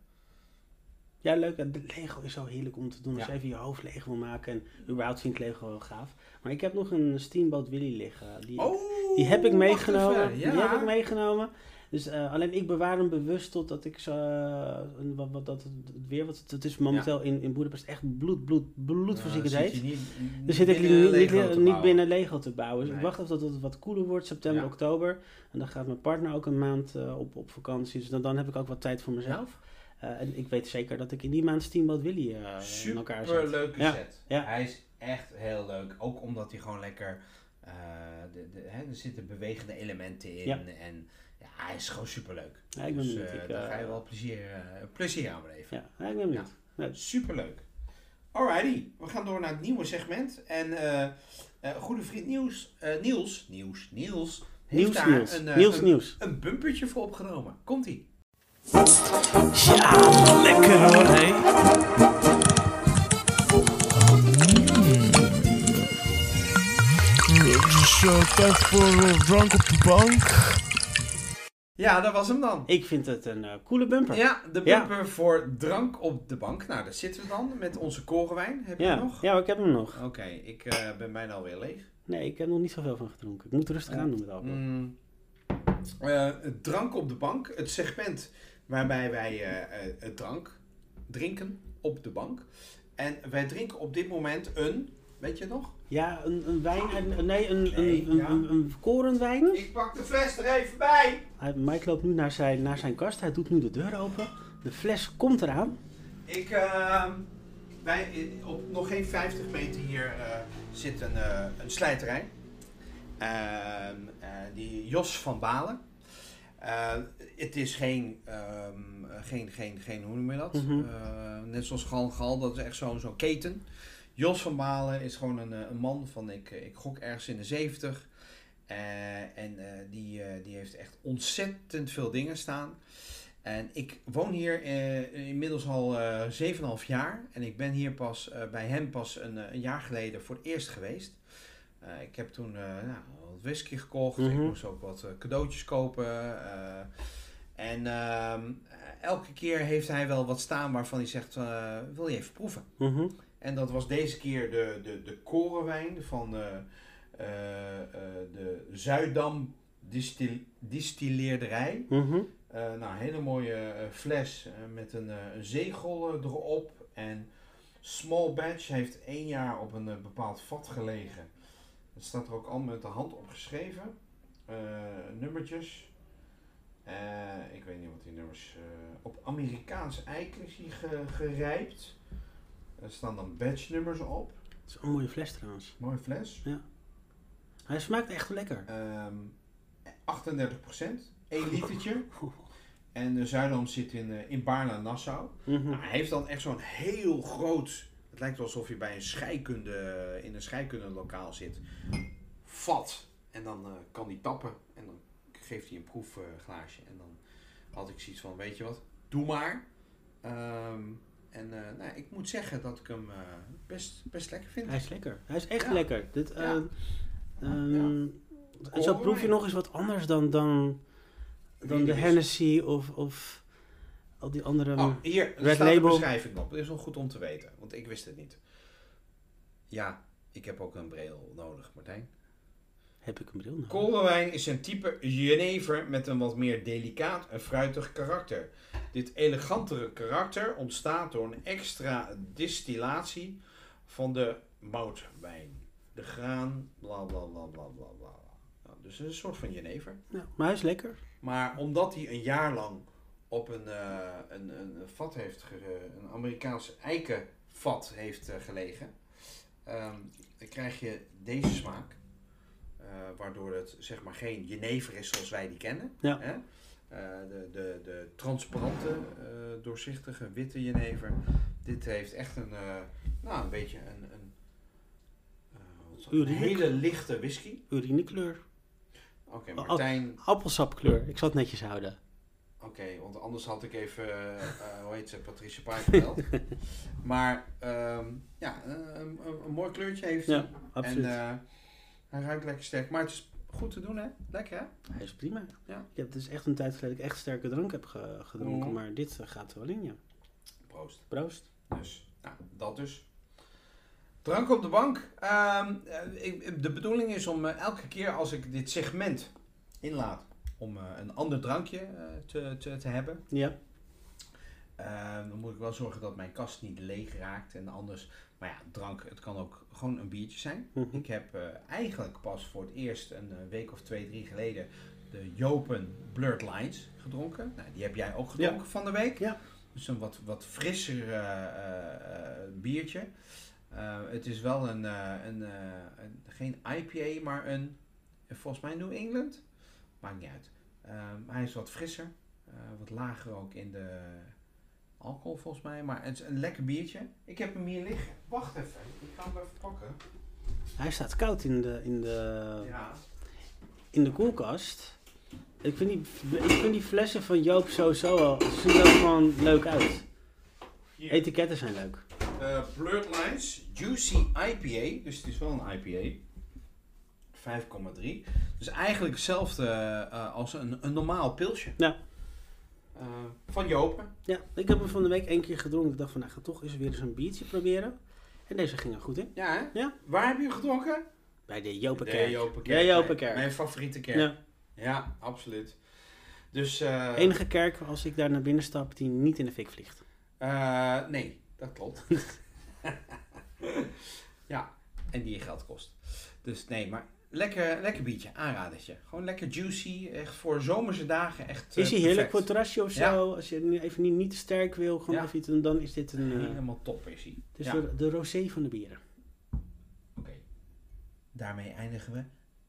A: Ja, leuk. Lego is zo heerlijk om te doen. Als
B: Ja.
A: je even je hoofd leeg wil maken. En überhaupt vind ik Lego wel gaaf. Maar ik heb nog een Steamboat Willy liggen. Die,
B: Oh,
A: die heb ik meegenomen.
B: Ja.
A: Die heb ik meegenomen. Dus eh, alleen ik bewaar hem bewust totdat ik zo... eh, wat, wat, dat, het weer... Wat, het is momenteel in, in Boedapest echt bloed, bloed,
B: je niet,
A: Dus zit ik niet, niet, niet binnen Lego te bouwen. Dus ik wacht af tot het wat koeler wordt, september,
B: Ja.
A: oktober. En dan gaat mijn partner ook een maand eh, op, op vakantie. Dus dan, dan heb ik ook wat tijd voor mezelf. Eh, en ik weet zeker dat ik in die maand Steamboat Willy eh, in elkaar
B: Super
A: zet.
B: leuke
A: Ja,
B: set.
A: ja.
B: Hij is echt heel leuk. Ook omdat hij gewoon lekker. eh, de, de, hè, er zitten bewegende elementen in.
A: Ja.
B: En ja, hij is gewoon super leuk.
A: Ja, ik ben
B: dus
A: benieuwd. Ik,
B: daar ga je wel plezier, plezier aan beleven.
A: Ja, ik ben benieuwd. Ja.
B: Super leuk. Alrighty, we gaan door naar het nieuwe segment. En goede vriend Niels, eh, Niels, Niels, Niels, heeft
A: Nieuws,
B: daar
A: nieuws.
B: een,
A: nieuws,
B: een,
A: nieuws.
B: een bumpertje voor opgenomen. Komt-ie.
D: Ja, lekker hoor, hé. Dus uh, tijd voor uh, drank op de bank.
B: Ja, dat was hem dan.
A: Ik vind het een eh, coole bumper.
B: Ja, de
A: Ja.
B: bumper voor drank op de bank. Nou, daar zitten we dan met onze korenwijn. Heb je
A: ja.
B: die nog?
A: Ja, ik heb hem nog.
B: Oké, ik eh, ben bijna alweer leeg.
A: Nee, ik heb nog niet zoveel van gedronken. Ik moet rustig aan doen met alcohol.
B: Mm, eh, het drank op de bank. Het segment waarbij wij eh, eh, drank drinken op de bank. En wij drinken op dit moment een, weet je nog?
A: Ja, een, een wijn. een- nee, een, een,
B: Nee,
A: een,
B: ja.
A: een, een korenwijn.
B: Ik pak de fles er even bij.
A: Hij, Mike loopt nu naar zijn, naar zijn kast. Hij doet nu de deur open. De fles komt eraan.
B: Ik, eh, wij, op nog geen 50 meter hier eh, zit een, eh, een slijterij. Ehm, eh, die Jos van Balen. Eh, het is geen, ehm, geen, geen, geen, hoe noem je dat?
A: Mhm.
B: Eh, net zoals Gal Gal, dat is echt zo'n zo'n keten. Jos van Balen is gewoon een, eh, een man van, ik, ik gok ergens in de 70. Eh, en die, die heeft echt ontzettend veel dingen staan. En ik woon hier inmiddels al eh 7,5 jaar. En ik ben hier pas bij hem pas een, een jaar geleden voor het eerst geweest. Ik heb toen nou, wat whisky gekocht. Ik
A: Mhm.
B: moest ook wat eh, cadeautjes kopen. eh, en ehm, elke keer heeft hij wel wat staan waarvan hij zegt, eh, wil je even proeven?
A: Mhm.
B: En dat was deze keer de, de, de korenwijn van eh, de Zuidam distil, Distilleerderij. Eh, nou, een hele mooie fles met een, een zegel erop. En small batch heeft één jaar op een bepaald vat gelegen. Het staat er ook allemaal met de hand opgeschreven. Eh, nummertjes. Eh, ik weet niet wat die nummers... eh, op Amerikaans eik is die ge- gerijpt. Er staan dan batch nummers op.
A: Het is een mooie fles trouwens.
B: Mooie fles.
A: Hij smaakt echt lekker.
B: Ehm 38 procent. 1 litertje. En de Zuidam zit in, in Baarle-Nassau.
A: Mhm.
B: Nou, hij heeft dan echt zo'n heel groot... Het lijkt alsof je bij een scheikunde, in een scheikundelokaal zit. Vat. En dan eh, kan hij tappen. En dan geeft hij een proefglaasje. en dan had ik zoiets van, weet je wat, doe maar. Ehm, en eh, nou, ik moet zeggen dat ik hem eh, best, best lekker vind.
A: Hij is lekker. Hij is echt
B: Ja.
A: lekker. Dit,
B: Ja.
A: ehm, ehm,
B: Ja.
A: Zo proef je nog eens wat anders dan, dan, dan de Hennessy of, of al die andere...
B: Oh, hier er
A: Red
B: staat een beschrijving op. Dat is wel goed om te weten, want ik wist het niet. Ja, ik heb ook een bril nodig, Martijn.
A: Heb ik een bril nodig?
B: Koolwijn is een type jenever met een wat meer delicaat en fruitig karakter. Dit elegantere karakter ontstaat door een extra distillatie van de moutwijn. De graan, bla bla bla bla bla bla. Nou, dus het is een soort van jenever.
A: Ja, maar hij is lekker.
B: Maar omdat hij een jaar lang op een, eh, een, een vat heeft, ge- een Amerikaans eikenvat heeft eh, gelegen, ehm, dan krijg je deze smaak. Eh, waardoor het zeg maar geen jenever is zoals wij die kennen.
A: Ja.
B: Hè? De, de, de transparante, doorzichtige, witte jenever. Dit heeft echt een, nou, een beetje een, een, een hele lichte whisky.
A: Urinekleur.
B: Oké, Martijn.
A: Appelsapkleur. Ik zal het netjes houden.
B: Oké, want anders had ik even, eh, eh, hoe heet ze, Patricia Pai gebeld. maar ehm, ja, een, mooi kleurtje heeft hij.
A: Ja, absoluut.
B: En eh, hij ruikt lekker sterk. Maar het is goed te doen, hè? Lekker, hè?
A: hij is prima.
B: Ja.
A: Ik heb het is echt een tijd geleden dat ik echt sterke drank heb ge- gedronken.
B: Mhm.
A: Maar dit gaat er wel in, ja.
B: Proost.
A: Proost.
B: Dus, nou, dat dus. Drank op de bank. Ehm, eh, ik- de bedoeling is om elke keer als ik dit segment inlaat, om eh, een ander drankje eh, te, te, te hebben.
A: Ja.
B: Ehm, dan moet ik wel zorgen dat mijn kast niet leeg raakt. En anders, maar ja, drank, het kan ook gewoon een biertje zijn.
A: Mhm.
B: Ik heb eh, eigenlijk pas voor het eerst een week of twee, drie geleden de Jopen Blurred Lines gedronken. Nou, die heb jij ook gedronken van de week.
A: Ja.
B: Dus een wat, wat frisser biertje. Eh, het is wel een, een, een, geen IPA, maar een, volgens mij New England. Maakt niet uit. Ehm, hij is wat frisser. eh, wat lager ook in de alcohol volgens mij. Maar het is een lekker biertje. Ik heb hem hier liggen. Wacht even. Ik ga hem even pakken.
A: Hij staat koud in de, in de,
B: Ja.
A: in de koelkast. Ik vind, die, ik vind die flessen van Joop sowieso al, ze zien er gewoon leuk uit.
B: Hier.
A: Etiketten zijn leuk.
B: Blurred Lines, Juicy IPA, dus het is wel een IPA. 5,3. Dus eigenlijk hetzelfde eh, als een, een normaal pilsje.
A: Ja.
B: Eh, van Jopen.
A: Ja, ik heb hem van de week één keer gedronken. Ik dacht van, nou, ik ga toch eens weer eens een biertje proberen. En deze ging er goed in.
B: Ja, hè?
A: Ja.
B: Waar heb je hem gedronken?
A: Bij de Jopenkerk.
B: De Jopenkerk.
A: De Jopenkerk.
B: Mijn favoriete kerk.
A: Ja,
B: Ja, absoluut. Dus, eh,
A: enige kerk als ik daar naar binnen stap die niet in de fik vliegt.
B: eh, nee, dat klopt. ja, en die je geld kost. Dus nee, maar lekker, lekker biertje, aanradertje. Gewoon lekker juicy, echt voor zomerse dagen echt eh,
A: Is hij heerlijk voor het terrasje of zo?
B: Ja.
A: Als je nu even niet, niet te sterk wil, gewoon
B: Ja.
A: even iets, doen, dan is dit een... eh,
B: Helemaal top is hij.
A: het is
B: Ja.
A: de, de rosé van de bieren.
B: Oké. Daarmee eindigen we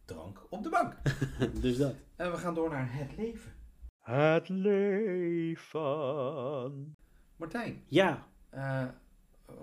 B: drank op de bank.
A: dus dat.
B: En we gaan door naar het leven.
C: Het leven.
B: Martijn,
A: Ja.
B: eh,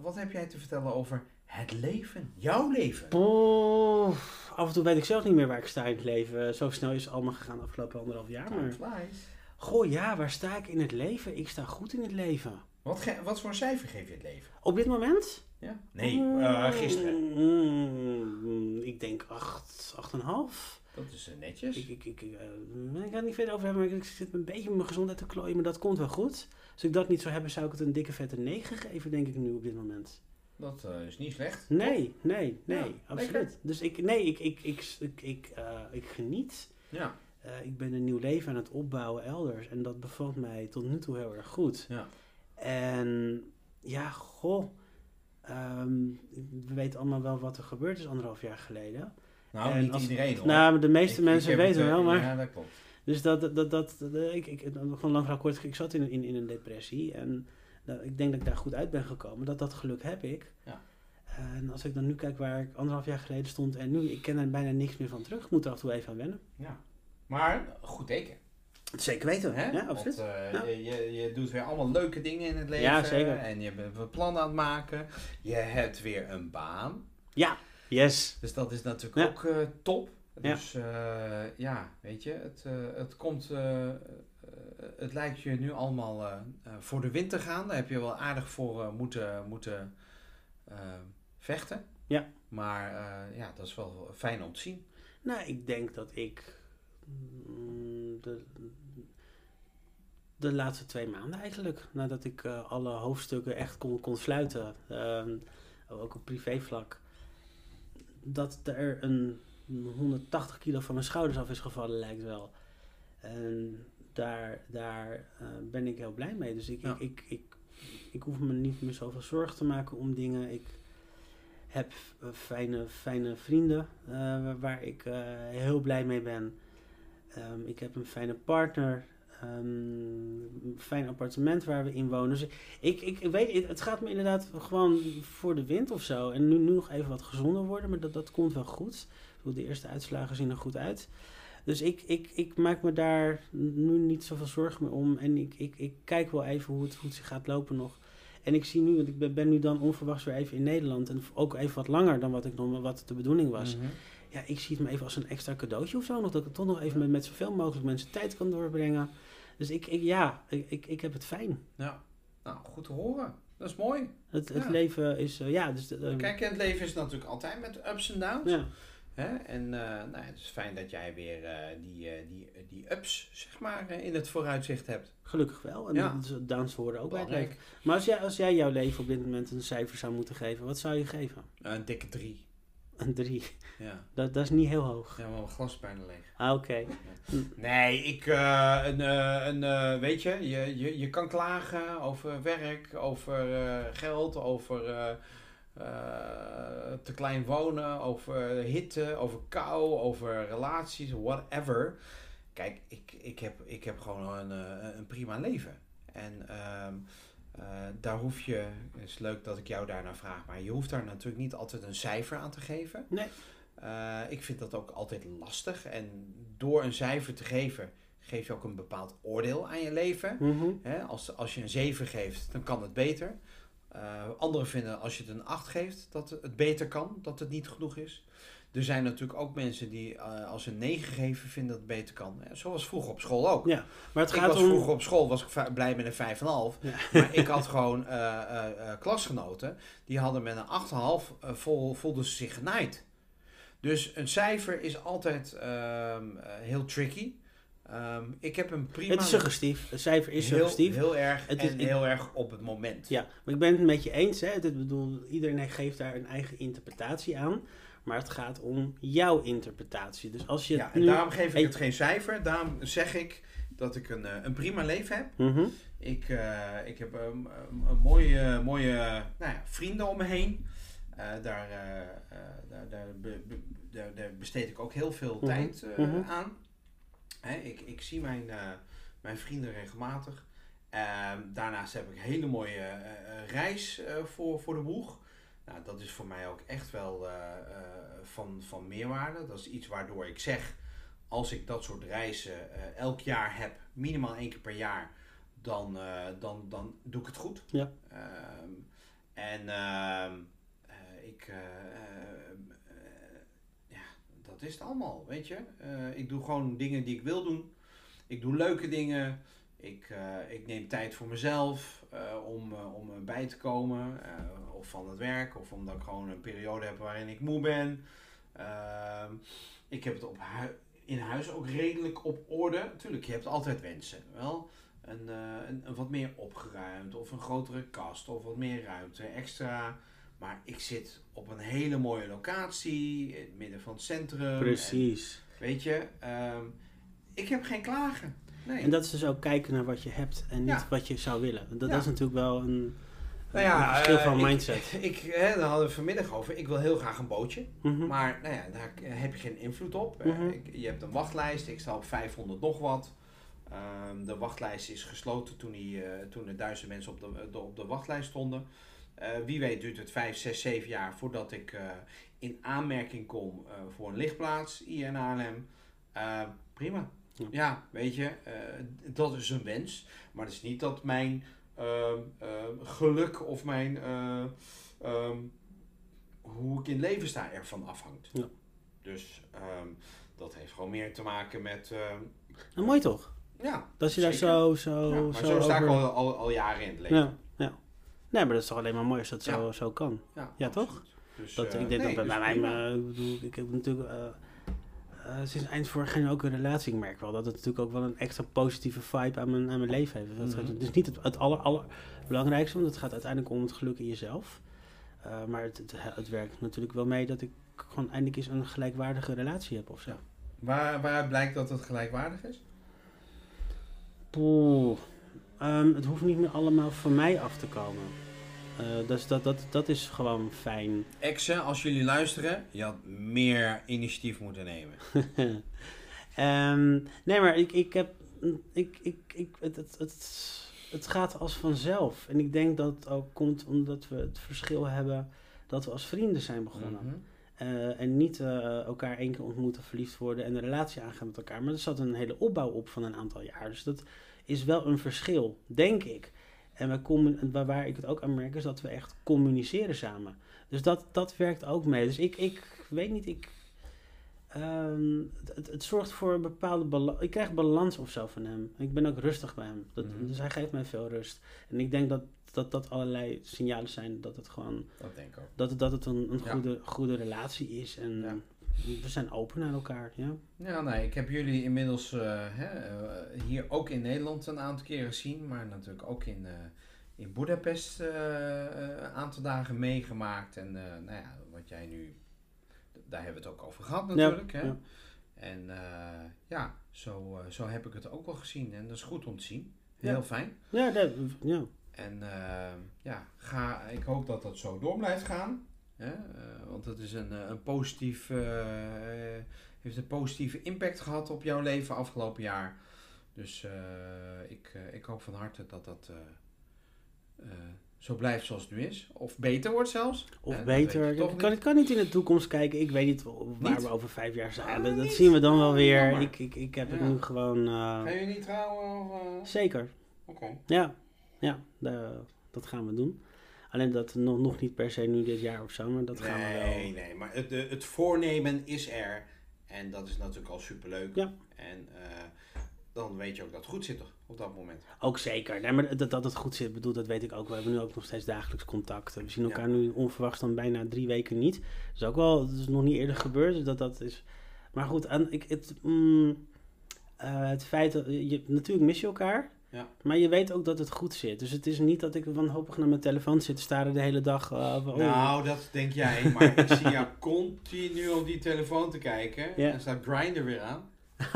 B: wat heb jij te vertellen over het leven? Jouw leven?
A: Oh, af en toe weet ik zelf niet meer waar ik sta in het leven. Zo snel is het allemaal gegaan de afgelopen anderhalf jaar. Maar...
B: flies.
A: Goh, ja, waar sta ik in het leven? Ik sta goed in het leven.
B: Wat, ge- wat voor cijfer geef je het leven?
A: Op dit moment?
B: Ja? Nee, eh, gisteren.
A: Mm, ik denk 8, 8,5.
B: Dat is eh, netjes.
A: Ik, ik, ik, eh, ik ga het niet verder over hebben, maar ik zit een beetje met mijn gezondheid te klooien, maar dat komt wel goed. Als ik dat niet zou hebben, zou ik het een dikke vette 9 geven, denk ik nu op dit moment.
B: Dat eh, is niet slecht.
A: Nee, nee, nee,
B: Ja,
A: absoluut.
B: lekker.
A: Dus ik, nee, ik, ik, ik, ik, ik, eh, ik geniet.
B: Ja.
A: Eh, ik ben een nieuw leven aan het opbouwen elders en dat bevalt mij tot nu toe heel erg goed.
B: Ja.
A: En ja, goh, ehm, we weten allemaal wel wat er gebeurd is anderhalf jaar geleden.
B: Nou,
A: En
B: niet
A: als-
B: iedereen hoor.
A: Nou, de meeste
B: Ik-
A: mensen weten
B: het,
A: wel, maar...
B: Ja, dat klopt.
A: Dus dat, dat, dat, ik, ik, gewoon lang verhaal kort, ik zat in, in, in een depressie en nou, ik denk dat ik daar goed uit ben gekomen. Dat, dat geluk heb ik.
B: Ja.
A: En als ik dan nu kijk waar ik anderhalf jaar geleden stond en nu, ik ken er bijna niks meer van terug. Ik moet er af en toe even aan wennen.
B: Ja. Maar goed teken.
A: Zeker weten,
B: Hè?
A: Ja, absoluut.
B: Want eh,
A: Ja.
B: je, je, doet weer allemaal leuke dingen in het leven.
A: Ja, zeker.
B: En je bent plannen aan het maken. Je hebt weer een baan.
A: Ja, yes.
B: Dus dat is natuurlijk
A: Ja.
B: ook eh, top.
A: Ja.
B: Dus eh, ja, weet je, het, het komt, het lijkt je nu allemaal eh, eh, voor de wind te gaan. Daar heb je wel aardig voor eh, moeten, moeten eh, vechten.
A: Ja.
B: Maar eh, ja, dat is wel fijn om te zien.
A: Nou, ik denk dat ik mm, de, de laatste twee maanden eigenlijk, nadat ik eh, alle hoofdstukken echt kon, kon sluiten, ehm, ook op privévlak, dat er een 180 kilo van mijn schouders af is gevallen, lijkt wel. En daar, daar eh, ben ik heel blij mee. Dus ik,
B: Ja.
A: ik, ik, ik, ik hoef me niet meer zoveel zorgen te maken om dingen. Ik heb eh, fijne, fijne vrienden eh, waar- ik heel blij mee ben. Ehm, ik heb een fijne partner. ehm, een fijn appartement waar we in wonen. Dus ik, ik, ik weet, het- het gaat me inderdaad gewoon voor de wind of zo. En nu, nu nog even wat gezonder worden, maar dat, dat komt wel goed. Ik bedoel, de eerste uitslagen zien er goed uit. Dus ik, ik, ik maak me daar nu niet zoveel zorgen meer om. En ik, ik, ik kijk wel even hoe het, hoe het zich gaat lopen nog. En ik zie nu, want ik ben, ben nu dan onverwachts weer even in Nederland. En ook even wat langer dan wat, ik nog, wat de bedoeling was.
B: Mhm.
A: Ja, ik zie het me even als een extra cadeautje of zo. Nog, dat ik toch nog even met, met zoveel mogelijk mensen tijd kan doorbrengen. Dus ik, ik ja, ik, ik, ik heb het fijn.
B: Ja, nou goed te horen. Dat is mooi.
A: Het, het leven is, eh, ja, dus... eh,
B: Kijk, het leven is natuurlijk altijd met ups en downs.
A: ja.
B: Hè? En eh, nou, het is fijn dat jij weer eh, die, eh, die, die ups zeg maar, in het vooruitzicht hebt.
A: Gelukkig wel. En
B: Ja.
A: dat is- downs horen ook
B: Belangrijk.
A: Maar als jij, als jij jouw leven op dit moment een cijfer zou moeten geven, wat zou je geven?
B: Een dikke drie.
A: Een drie.
B: Ja,
A: Dat, dat is niet heel hoog.
B: ja maar mijn glas is bijna leeg.
A: Ah, oké.
B: Nee, ik, een, een, weet je, je, je, je kan klagen over werk, over geld, over te klein wonen, over hitte, over kou, over relaties, whatever. Kijk, ik, ik, heb, ik heb gewoon een, eh, een prima leven. En ehm, eh, daar hoef je, het is leuk dat ik jou daarnaar vraag, maar je hoeft daar natuurlijk niet altijd een cijfer aan te geven.
A: Nee.
B: Eh, ik vind dat ook altijd lastig. En door een cijfer te geven, geef je ook een bepaald oordeel aan je leven.
A: Mhm.
B: Als, als je een 7 geeft, dan kan het beter. Eh, anderen vinden als je het een 8 geeft, dat het beter kan, dat het niet genoeg is. Er zijn natuurlijk ook mensen die eh, als ze een 9 geven, vinden dat het beter kan. Zoals vroeger op school ook.
A: Ja, maar het
B: ik
A: gaat
B: was
A: om...
B: vroeger op school was ik blij met een 5,5.
A: Ja.
B: Maar ik had gewoon eh, klasgenoten die hadden met een 8,5 eh, vol, voelden ze zich genaaid. Dus een cijfer is altijd ehm, eh, heel tricky. Ehm, ik heb een prima...
A: Het is suggestief. Het cijfer is
B: heel,
A: suggestief.
B: heel erg
A: Het is-
B: en
A: ik-
B: heel erg op het moment.
A: Ja, maar ik ben het met je eens. Hè. Het, bedoel, iedereen geeft daar een eigen interpretatie aan. Maar het gaat om jouw interpretatie. Dus als je
B: Ja, en
A: nu...
B: daarom geef ik
A: Hey.
B: het geen cijfer. Daarom zeg ik dat ik een, eh, een prima leven heb.
A: Mhm.
B: Ik, eh, ik heb ehm, een, een mooie, mooie nou ja, vrienden om me heen. Eh, daar, daar, daar, be- be- daar, daar besteed ik ook heel veel
A: Mhm,
B: tijd
A: mhm.
B: aan. Hè, ik, ik zie mijn, eh, mijn vrienden regelmatig. Ehm, daarnaast heb ik een hele mooie eh, eh, reis voor, voor de boeg. Nou, dat is voor mij ook echt wel van, van meerwaarde. Dat is iets waardoor ik zeg, als ik dat soort reizen elk jaar heb, minimaal één keer per jaar, dan, dan, dan doe ik het goed.
A: Ja.
B: Ehm, en ehm, eh, ik, dat is het allemaal, weet je. Eh, ik doe gewoon dingen die ik wil doen. Ik doe leuke dingen. Ik, eh, ik neem tijd voor mezelf eh, om, om bij te komen. of van het werk, of omdat ik gewoon een periode heb waarin ik moe ben. Ehm, ik heb het op in huis ook redelijk op orde. Tuurlijk, je hebt altijd wensen. Wel, een, een wat meer opgeruimd, of een grotere kast, of wat meer ruimte, extra. Maar ik zit op een hele mooie locatie, in het midden van het centrum.
A: Precies.
B: En, weet je, ehm, ik heb geen klagen. Nee.
A: En dat is dus ook kijken naar wat je hebt en niet
B: Ja.
A: wat je zou willen. Dat,
B: Ja.
A: dat is natuurlijk wel een,
B: nou ja,
A: een verschil
B: eh,
A: van mindset.
B: Ik, hè, daar hadden we vanmiddag over. Ik wil heel graag een bootje.
A: Mhm.
B: Maar nou ja, daar heb je geen invloed op.
A: Mhm.
B: Eh, ik- je hebt een wachtlijst. Ik sta op 500 nog wat. Ehm, de wachtlijst is gesloten toen, die, eh, toen er duizend mensen op de, de- op de wachtlijst stonden. Eh, wie weet duurt het 5, 6, 7 jaar voordat ik eh, in aanmerking kom eh, voor een lichtplaats hier in Haarlem. Prima.
A: Ja.
B: Ja. weet je, dat is een wens. Maar het is niet dat mijn ehm, ehm, geluk of mijn eh, ehm, hoe ik in leven sta ervan afhangt.
A: Ja.
B: Dus dat heeft gewoon meer te maken met... eh,
A: Nou, mooi toch?
B: ja,
A: Dat je daar zo, zo,
B: Ja, maar
A: zo,
B: zo, sta ik al, al, al jaren in het leven.
A: Ja. Nee, maar dat is toch alleen maar mooi als dat zo,
B: Ja.
A: zo kan.
B: Ja,
A: Ja, toch?
B: Dus,
A: Dat,
B: eh,
A: ik denk
B: nee,
A: dat bij
B: dus
A: mij, eh, ik bedoel, ik heb natuurlijk eh, sinds eind vorig jaar ook een relatie. Ik merk wel dat het natuurlijk ook wel een extra positieve vibe aan mijn, aan mijn leven heeft. Dat
B: Mhm.
A: Het is niet het, het aller, allerbelangrijkste, want het gaat uiteindelijk om het geluk in jezelf. Maar het, het, het werkt natuurlijk wel mee dat ik gewoon eindelijk eens een gelijkwaardige relatie heb of zo.
B: Waar, waaruit blijkt dat het gelijkwaardig is?
A: Poeh. Ehm, het hoeft niet meer allemaal van mij af te komen. Eh, dus dat, dat, dat is gewoon fijn.
B: Exen, als jullie luisteren, je had meer initiatief moeten nemen.
A: Ehm, nee, maar ik, ik heb. Ik, ik, ik, het, het, het, het gaat als vanzelf. En ik denk dat het ook komt omdat we het verschil hebben dat we als vrienden zijn begonnen.
B: Mhm.
A: Eh, en niet eh, elkaar één keer ontmoeten, verliefd worden en een relatie aangaan met elkaar. Maar er zat een hele opbouw op van een aantal jaar. Dus dat is wel een verschil, denk ik. En commu- waar, waar ik het ook aan merk is dat we echt communiceren samen. Dus dat, dat werkt ook mee. Dus ik, ik weet niet, ik, ehm, het, het, zorgt voor een bepaalde balans. Ik krijg balans of zo van hem. Ik ben ook rustig bij hem. Dat,
B: Mhm.
A: Dus hij geeft mij veel rust. En ik denk dat dat, dat allerlei signalen zijn dat het gewoon
B: Dat denk ik ook.
A: dat het, dat het een, een
B: Ja.
A: goede, goede relatie is. En
B: Ja.
A: We zijn open naar elkaar. Ja.
B: Ja, nee, ik heb jullie inmiddels eh, hè, eh, hier ook in Nederland een aantal keren gezien, maar natuurlijk ook in, eh in Budapest een aantal dagen meegemaakt. En nou ja, wat jij nu, daar hebben we het ook over gehad natuurlijk.
A: Ja,
B: hè?
A: ja.
B: En ja, zo, zo heb ik het ook wel gezien en dat is goed om te zien.
A: Ja.
B: Heel fijn.
A: Ja, dat, ja.
B: En ja, ga, ik hoop dat dat zo door blijft gaan. Hè? Eh, want het is een, eh, een positief, eh, heeft een positieve impact gehad op jouw leven afgelopen jaar. Dus ik, ik hoop van harte dat dat zo blijft zoals het nu is. Of beter wordt zelfs.
A: Of beter. Ik kan,
B: niet.
A: kan niet in de toekomst kijken. Ik weet niet waar
B: Niet?
A: we over vijf jaar zijn.
B: Ah,
A: dat
B: niet?
A: zien we dan wel weer. Ik, ik, ik heb het nu gewoon. eh,
B: Ga je niet trouwen? Of,
A: zeker.
B: Oké.
A: Ja, ja da- dat gaan we doen. Alleen dat nog, nog niet per se nu dit jaar of zo, maar dat gaan we
B: Nee,
A: wel.
B: nee, maar het, het voornemen is er. En dat is natuurlijk al superleuk.
A: Ja.
B: En eh, dan weet je ook dat het goed zit toch, op dat moment.
A: Ook zeker. Nee, maar dat, dat het goed zit, bedoel, dat weet ik ook. We hebben nu ook nog steeds dagelijks contact. We zien elkaar
B: Ja.
A: nu onverwachts dan bijna drie weken niet. Dat is ook wel, dat is nog niet eerder gebeurd. Dus dat, dat is... Maar goed, en ik, het, mm, eh, het feit dat je, natuurlijk mis je elkaar.
B: Ja.
A: Maar je weet ook dat het goed zit. Dus het is niet dat ik wanhopig naar mijn telefoon zit te staren de hele dag. oh,
B: Nou, dat denk jij, maar ik zie jou continu op die telefoon te kijken.
A: Ja.
B: En staat Grindr weer aan.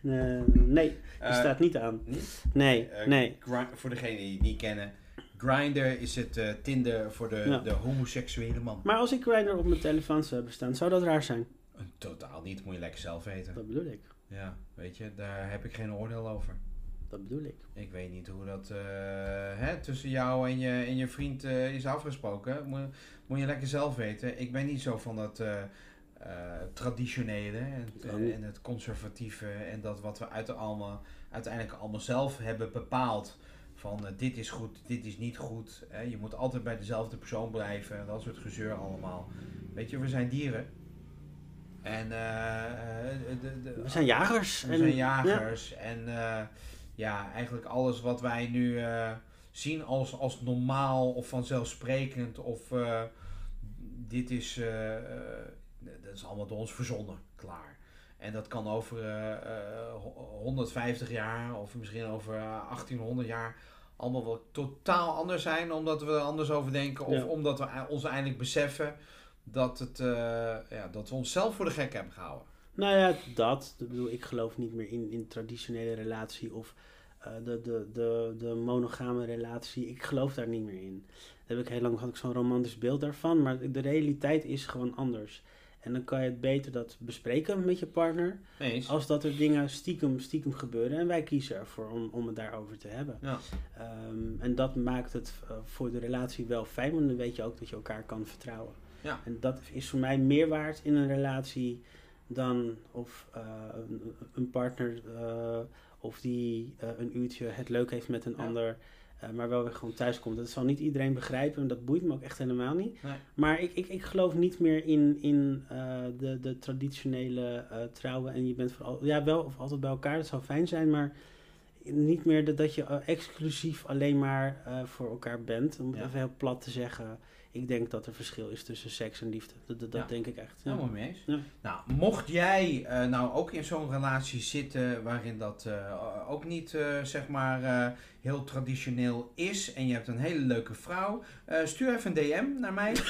A: nee, die
B: Eh,
A: staat niet aan.
B: niet?
A: Nee,
B: Eh,
A: nee.
B: Voor degenen die het niet kennen. Grindr is het Tinder voor de,
A: Ja.
B: de homoseksuele man.
A: Maar als ik Grindr op mijn telefoon zou hebben staan, zou dat raar zijn?
B: Totaal niet, moet je lekker zelf weten.
A: Dat bedoel ik.
B: Ja, weet je, daar heb ik geen oordeel over.
A: Dat bedoel ik.
B: Ik weet niet hoe dat eh, hè, tussen jou en je, en je vriend eh, is afgesproken. Moet, moet je lekker zelf weten. Ik ben niet zo van dat eh, traditionele en, en het conservatieve en dat wat we uit allemaal, uiteindelijk allemaal zelf hebben bepaald. Van dit is goed, dit is niet goed. Hè. Je moet altijd bij dezelfde persoon blijven. Dat soort gezeur allemaal. Weet je, we zijn dieren. En de, de,
A: We zijn jagers.
B: we
A: en-
B: zijn
A: ja.
B: jagers. En ja, eigenlijk alles wat wij nu eh, zien als, als normaal of vanzelfsprekend of eh, dit is, eh, dat is allemaal door ons verzonnen, klaar. En dat kan over eh, eh, ho- 150 jaar of misschien over eh, 1800 jaar allemaal wel totaal anders zijn, omdat we er anders over denken of
A: Ja.
B: omdat we e- ons eindelijk beseffen dat, het, ja, dat we onszelf voor de gek hebben gehouden.
A: Nou ja, dat. Ik bedoel, ik geloof niet meer in, in traditionele relatie of eh, de, de, de, de monogame relatie. Ik geloof daar niet meer in. Daar heb ik heel lang had ik zo'n romantisch beeld daarvan, maar de realiteit is gewoon anders. En dan kan je het beter dat bespreken met je partner,
B: eens.
A: als dat er dingen stiekem, stiekem gebeuren. En wij kiezen ervoor om, om het daarover te hebben.
B: Ja.
A: Ehm, en dat maakt het eh, voor de relatie wel fijn, want dan weet je ook dat je elkaar kan vertrouwen.
B: Ja.
A: En dat is voor mij meer waard in een relatie dan of eh, een, een partner eh, of die eh, een uurtje het leuk heeft met een
B: Ja.
A: ander. maar wel weer gewoon thuis komt. Dat zal niet iedereen begrijpen en dat boeit me ook echt helemaal niet.
B: Nee.
A: Maar ik, ik, ik geloof niet meer in, in de, de traditionele trouwen en je bent vooral, ja wel of altijd bij elkaar, dat zou fijn zijn, maar niet meer dat, dat je exclusief alleen maar voor elkaar bent. Om het
B: Ja.
A: even heel plat te zeggen, ik denk dat er verschil is tussen seks en liefde. Dat, dat, dat
B: Ja.
A: denk ik echt. Ja.
B: Helemaal mee eens.
A: Ja.
B: Nou, mocht jij eh, nou ook in zo'n relatie zitten waarin dat eh, ook niet eh, zeg maar heel traditioneel is en je hebt een hele leuke vrouw, stuur even een DM naar mij.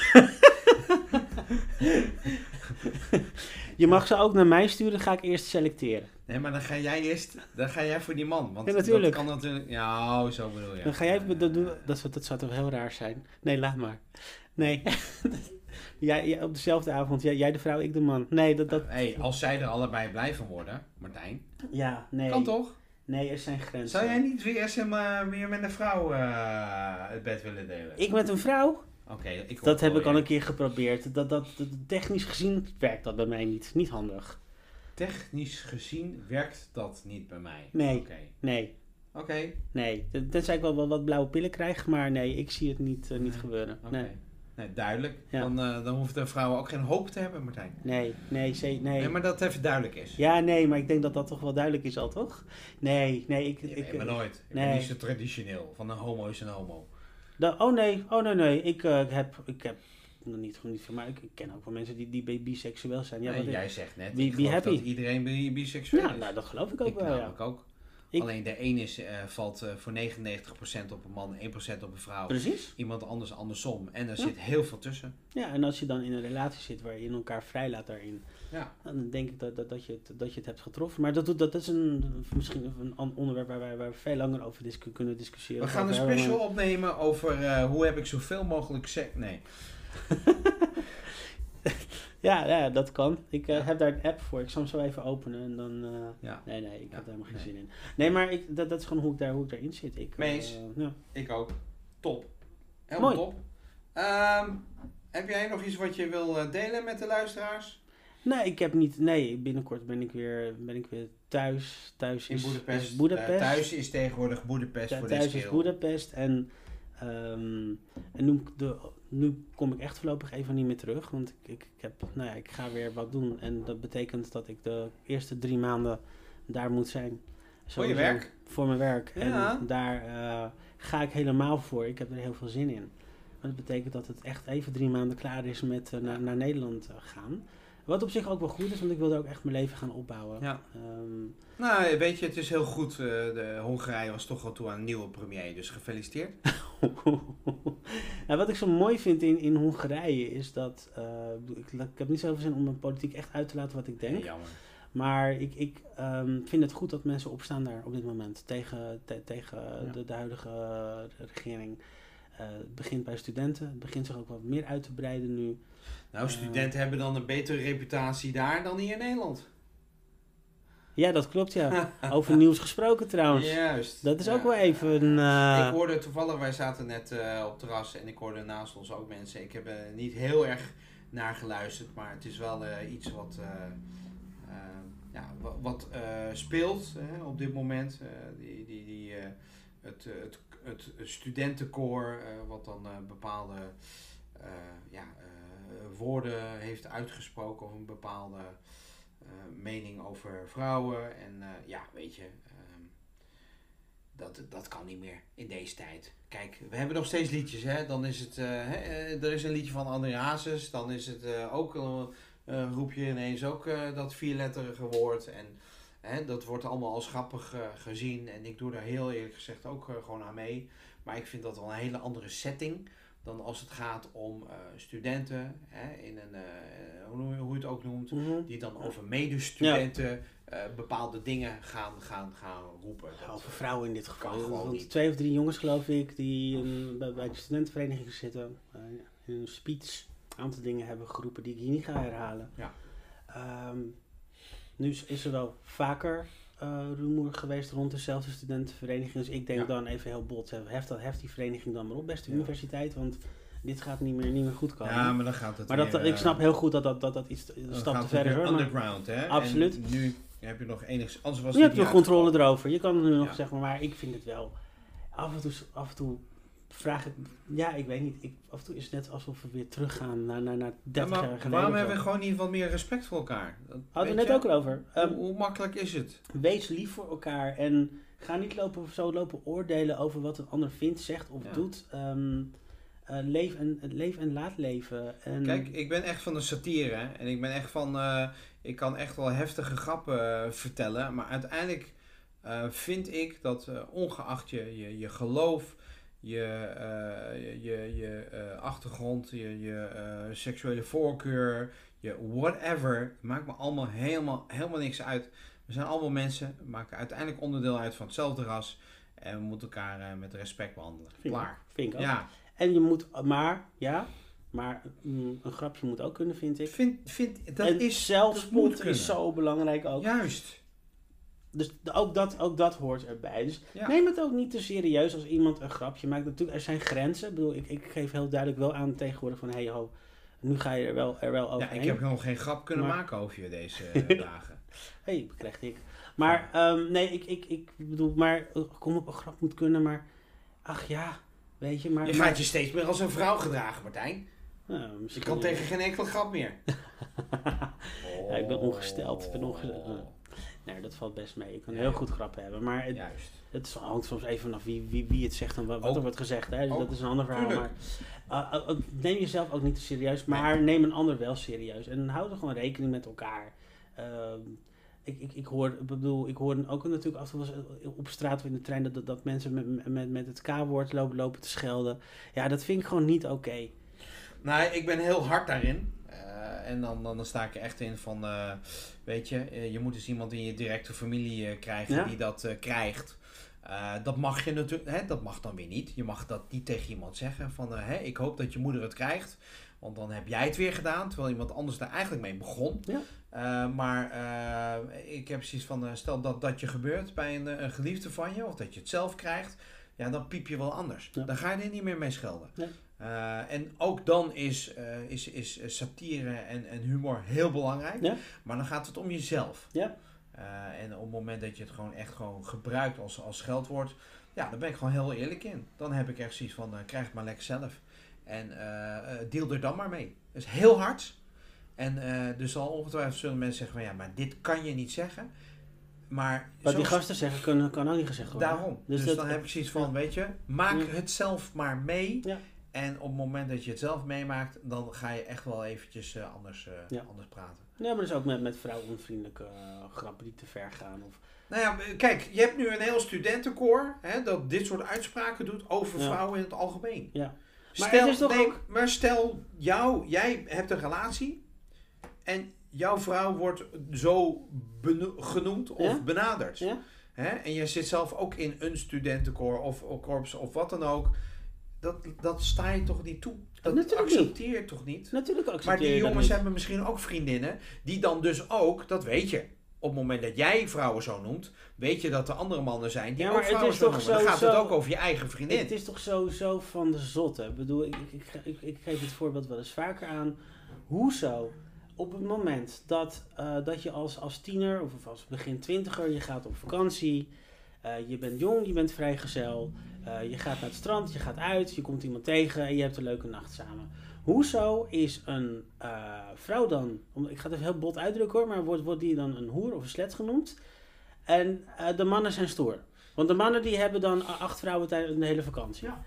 A: Je mag ze ook naar mij sturen, ga ik eerst selecteren.
B: Nee, maar dan ga jij eerst, dan ga jij voor die man. Want
A: Ja, natuurlijk.
B: dat kan natuurlijk. Ja, oh, zo bedoel je.
A: Dan ga jij, dat, dat, zou, dat zou toch heel raar zijn? Nee, laat maar. Nee. jij, jij- op dezelfde avond, jij, jij de vrouw, ik de man. Nee, dat... dat
B: Hey, als zij er allebei blij van worden, Martijn,
A: ja, nee.
B: kan toch?
A: Nee, er zijn grenzen.
B: Zou jij niet weer, eens hem, eh, weer met een vrouw eh, het bed willen delen?
A: Ik met een vrouw?
B: Oké, ik
A: Dat heb ik al een keer geprobeerd. Dat, dat, dat- technisch gezien werkt dat bij mij niet. Niet handig.
B: Technisch gezien werkt dat niet bij mij.
A: Nee.
B: Oké.
A: Nee,
B: Oké.
A: nee. Ten- Tenzij ik wel, wel wat blauwe pillen krijg, maar nee, ik zie het niet, eh, niet
B: Nee.
A: gebeuren.
B: Oké.
A: Nee,
B: Nee, duidelijk.
A: Ja.
B: Dan, eh, dan hoeft de vrouw ook geen hoop te hebben, Martijn.
A: nee, nee, ze- nee.
B: Nee, maar dat het even duidelijk is.
A: Ja, nee, maar ik denk dat dat toch wel duidelijk is al, toch? Nee, nee, ik...
B: Nee,
A: ik
B: maar nooit. Ik ben niet zo traditioneel. Van een homo is een homo.
A: Da- oh nee, oh nee, nee. Ik eh, heb, ik heb nog niet, niet veel, maar ik, ik ken ook wel mensen die, die bi- biseksueel zijn. Ja,
B: nee,
A: wat ik-
B: jij zegt net,
A: Be-
B: ik dat iedereen bi- biseksueel
A: ja,
B: is.
A: nou, dat geloof ik ook
B: ik
A: wel, ja.
B: ook.
A: Ik-
B: Alleen de een is, eh, valt eh, voor 99% op een man, 1% op een vrouw.
A: Precies.
B: Iemand anders andersom. En er
A: Ja.
B: zit heel veel tussen.
A: Ja, en als je dan in een relatie zit waar je in elkaar vrijlaat daarin,
B: Ja.
A: dan denk ik dat, dat, dat, je, het, dat je het hebt getroffen. Maar dat, doet- dat is een, misschien een onderwerp waar wij, waar we veel langer over discu- kunnen discussiëren.
B: We gaan een special opnemen over eh, hoe heb ik zoveel mogelijk seks. Nee.
A: Ja, ja, dat kan. Ik eh, heb daar een app voor. Ik zal hem zo even openen en dan... eh,
B: Ja.
A: Nee, nee, ik heb daar helemaal geen zin in. Nee, maar ik, dat, dat is gewoon hoe ik, daar, hoe ik daarin zit. Ik,
B: Mee
A: eh.
B: Ik ook. Top. Helemaal
A: Mooi.
B: top. Ehm, heb jij nog iets wat je wil delen met de luisteraars?
A: Nee, ik heb niet... Nee, binnenkort ben ik weer, ben ik weer thuis. Thuis
B: In
A: is
B: Boedapest.
A: Is Boedapest.
B: Thuis is tegenwoordig Boedapest
A: Ja,
B: voor
A: thuis
B: deze
A: is
B: kerel.
A: Boedapest. En, ehm, en nu, de, nu kom ik echt voorlopig even niet meer terug. Want ik, ik, ik, heb, nou ja, ik ga weer wat doen. En dat betekent dat ik de eerste drie maanden daar moet zijn.
B: Voor je werk?
A: Voor mijn werk.
B: Ja.
A: En daar eh, ga ik helemaal voor. Ik heb er heel veel zin in. Maar dat betekent dat het echt even drie maanden klaar is met eh, naar, naar Nederland eh, gaan. Wat op zich ook wel goed is, want ik wilde ook echt mijn leven gaan opbouwen.
B: Ja.
A: Ehm,
B: Nou, weet je, het is heel goed. eh, de Hongarije was toch al toe aan een nieuwe premier, dus gefeliciteerd.
A: nou, wat ik zo mooi vind in, in Hongarije is dat. eh, ik, ik heb niet zoveel zin om mijn politiek echt uit te laten wat ik denk.
B: Nee, jammer.
A: Maar ik, ik ehm, vind het goed dat mensen opstaan daar op dit moment tegen, te- tegen
B: Ja.
A: de, de huidige eh, regering. Het begint bij studenten. Het begint zich ook wat meer uit te breiden nu.
B: Nou, studenten hebben dan een betere reputatie daar dan hier in Nederland.
A: Ja, dat klopt ja. Over nieuws gesproken trouwens.
B: Juist.
A: Dat is
B: Ja.
A: ook wel even. eh,
B: Ik hoorde toevallig, wij zaten net eh, op terras en ik hoorde naast ons ook mensen. Ik heb er niet heel erg naar geluisterd, maar het is wel eh, iets wat, eh, eh, ja, wa- wat eh, speelt hè, op dit moment. Eh, die, die, die, eh, het, eh, het, het studentenkoor, eh, wat dan eh, bepaalde eh, ja, eh, woorden heeft uitgesproken of een bepaalde eh, mening over vrouwen. En eh, ja, weet je. ehm, dat, dat kan niet meer in deze tijd. Kijk, we hebben nog steeds liedjes, hè. Dan is het, eh, hè, eh, er is een liedje van André Hazes. Dan is het eh, ook, eh, eh, roep je ineens ook eh, dat vierletterige woord. En dat wordt allemaal als grappig eh, gezien. En ik doe daar heel eerlijk gezegd ook eh, gewoon aan mee. Maar ik vind dat wel een hele andere setting dan als het gaat om eh, studenten, hè, in een, eh, hoe, noem je- hoe je het ook noemt,
A: mhm.
B: die dan over medestudenten eh, bepaalde dingen gaan, gaan, gaan roepen.
A: Ja,
B: Dat-
A: over vrouwen in dit geval. Want twee of drie jongens, geloof ik, die eh, bij, bij de studentenvereniging zitten, in een speech een aantal dingen hebben geroepen die ik hier niet ga herhalen.
B: Ja.
A: Ehm, nu is, is er wel vaker eh rumoer geweest rond dezelfde studentenvereniging. Dus ik denk
B: Ja.
A: dan even heel bot, heft, dat, heft die vereniging dan maar op, beste
B: Ja.
A: universiteit, want dit gaat niet meer, niet meer goed komen.
B: Ja, maar dan gaat het
A: maar dat,
B: weer,
A: ik
B: eh,
A: snap heel goed dat dat, dat, dat iets een stap te
B: het
A: ver is.
B: underground, hè?
A: Absoluut.
B: En nu heb je nog enigszins... Anders was
A: Je hebt de
B: niet
A: controle erover. Je kan nu nog
B: Ja.
A: zeggen, maar ik vind het wel. af en toe, af en toe vraag ik, ja, ik weet niet. Ik, af en toe is het net alsof we weer teruggaan naar, naar, naar
B: Ja,
A: 30
B: maar
A: jaar geleden.
B: waarom hebben we gewoon niet wat meer respect voor elkaar? Dat-
A: Hadden we net
B: je?
A: ook al over. Ehm,
B: hoe, hoe makkelijk is het?
A: wees lief voor elkaar en ga niet lopen, zo lopen oordelen over wat een ander vindt, zegt of
B: Ja.
A: doet. Ehm, eh, leef, en, leef en laat leven. En,
B: Kijk, ik ben echt van de satire. hè. En ik ben echt van... eh, ik kan echt wel heftige grappen eh, vertellen. Maar uiteindelijk vind ik dat ongeacht je, je, je geloof... Je, eh, je, je, je eh, achtergrond, je, je eh, seksuele voorkeur, je whatever. Maakt me allemaal helemaal, helemaal niks uit. We zijn allemaal mensen, we maken uiteindelijk onderdeel uit van hetzelfde ras. En we moeten elkaar met respect behandelen.
A: Vind
B: Klaar.
A: Vind ik ook.
B: Ja,
A: En je moet, maar, ja, maar mm, een grapje moet ook kunnen, vind ik.
B: vind, vind, dat
A: en
B: is...
A: zelfspot is zo belangrijk ook.
B: Juist.
A: Dus ook dat, ook dat hoort erbij. Dus
B: Ja.
A: neem het ook niet te serieus als iemand een grapje maakt. Natuurlijk, er zijn grenzen. Ik bedoel, ik, ik geef heel duidelijk wel aan tegenwoordig van... Hey ho, nu ga je er wel, er wel
B: Ja,
A: overheen.
B: ik heb nog geen grap kunnen
A: Maar-
B: maken over je deze eh, dagen.
A: hey, krijg ik. Maar ehm, nee, ik, ik, ik bedoel, maar eh, kom op, een grap moet kunnen, maar ach ja, weet je, maar...
B: Je
A: maar-
B: gaat je steeds meer als een vrouw gedragen, Martijn.
A: Nou,
B: Je kan tegen geen enkele grap meer.
A: Ja, ik ben ongesteld, ik ben ongesteld. Nee, dat valt best mee. Ik kan
B: Ja.
A: heel goed grappen hebben, maar het,
B: Juist.
A: het hangt soms even vanaf wie, wie, wie het zegt en wat,
B: Ook.
A: er wordt gezegd. Hè? Dus
B: Ook.
A: dat is een ander verhaal.
B: Tuurlijk.
A: Maar, uh, uh, uh, neem jezelf ook niet te serieus, maar neem een ander wel serieus. En hou er gewoon rekening met elkaar. Ehm, ik, ik, ik, hoor, ik bedoel, ik hoor ook natuurlijk af en toe op straat of in de trein dat, dat, mensen met, met, met het K-woord lopen, lopen te schelden. Ja, dat vind ik gewoon niet oké.
B: Nou, ik ben heel hard daarin. Eh, en dan, dan, dan sta ik er echt in van, eh, weet je, eh, je moet eens iemand in je directe familie krijgen
A: Ja.
B: die dat krijgt. Dat mag je natuurlijk, hè, dat mag dan weer niet. Je mag dat niet tegen iemand zeggen van, hè, ik hoop dat je moeder het krijgt. Want dan heb jij het weer gedaan, terwijl iemand anders daar eigenlijk mee begon.
A: Ja.
B: Maar ik heb precies van, stel dat dat je gebeurt bij een, een geliefde van je, of dat je het zelf krijgt, ja, dan piep je wel anders.
A: Ja.
B: Dan ga je er niet meer mee schelden.
A: Nee.
B: Eh, en ook dan is, eh, is, is satire en, en humor heel belangrijk.
A: Ja.
B: Maar dan gaat het om jezelf.
A: Ja.
B: Eh, en op het moment dat je het gewoon echt gewoon gebruikt als, als scheldwoord, ja, daar ben ik gewoon heel eerlijk in. Dan heb ik echt zoiets van, eh, krijg het maar lekker zelf. En eh, eh, deal er dan maar mee. Dat is heel hard. En eh, dus zal ongetwijfeld zullen mensen zeggen van, ja, maar dit kan je niet zeggen. Maar
A: Wat die gasten zeggen, kan, kan ook niet gezegd worden.
B: Daarom.
A: Dus
B: Dus,
A: dat-
B: dan heb ik zoiets van, weet je, maak het zelf maar mee. En op het moment dat je het zelf meemaakt, dan ga je echt wel eventjes eh, anders, eh,
A: Ja.
B: anders praten.
A: Ja, maar dus ook met, met vrouwonvriendelijke eh, grappen die te ver gaan. Of,
B: Nou ja, kijk, je hebt nu een heel studentenkoor hè, dat dit soort uitspraken doet over
A: Ja.
B: vrouwen in het algemeen.
A: ja. Maar
B: Stel,
A: het is toch
B: nee,
A: ook-
B: maar stel, jou, jij hebt een relatie en jouw vrouw wordt zo genoemd of
A: Ja?
B: benaderd.
A: Ja?
B: Hè? En je zit zelf ook in een studentenkoor of, of korps of wat dan ook. Dat, dat sta je toch niet toe? Dat
A: Natuurlijk
B: accepteer je toch niet?
A: Natuurlijk
B: Maar
A: accepteer
B: die
A: je dat
B: jongens
A: niet.
B: hebben misschien ook vriendinnen die dan dus ook, dat weet je. Op het moment dat jij vrouwen zo noemt, weet je dat er andere mannen zijn die
A: Ja,
B: ook
A: maar het
B: vrouwen
A: is
B: zo
A: toch
B: noemen. Dan gaat het ook over je eigen vriendin.
A: Het is toch sowieso van de zotte. Ik bedoel, ik, ik, ik, ik, ik geef het voorbeeld wel eens vaker aan. Hoezo? Op het moment dat, eh, dat je als, als tiener of als begin twintiger, je gaat op vakantie, eh, je bent jong, je bent vrijgezel, eh, je gaat naar het strand, je gaat uit, je komt iemand tegen en je hebt een leuke nacht samen. Hoezo is een eh, vrouw dan, ik ga het even heel bot uitdrukken hoor, maar wordt, wordt die dan een hoer of een slet genoemd? En eh, de mannen zijn stoer. Want de mannen die hebben dan acht vrouwen tijdens de hele vakantie.
B: Ja.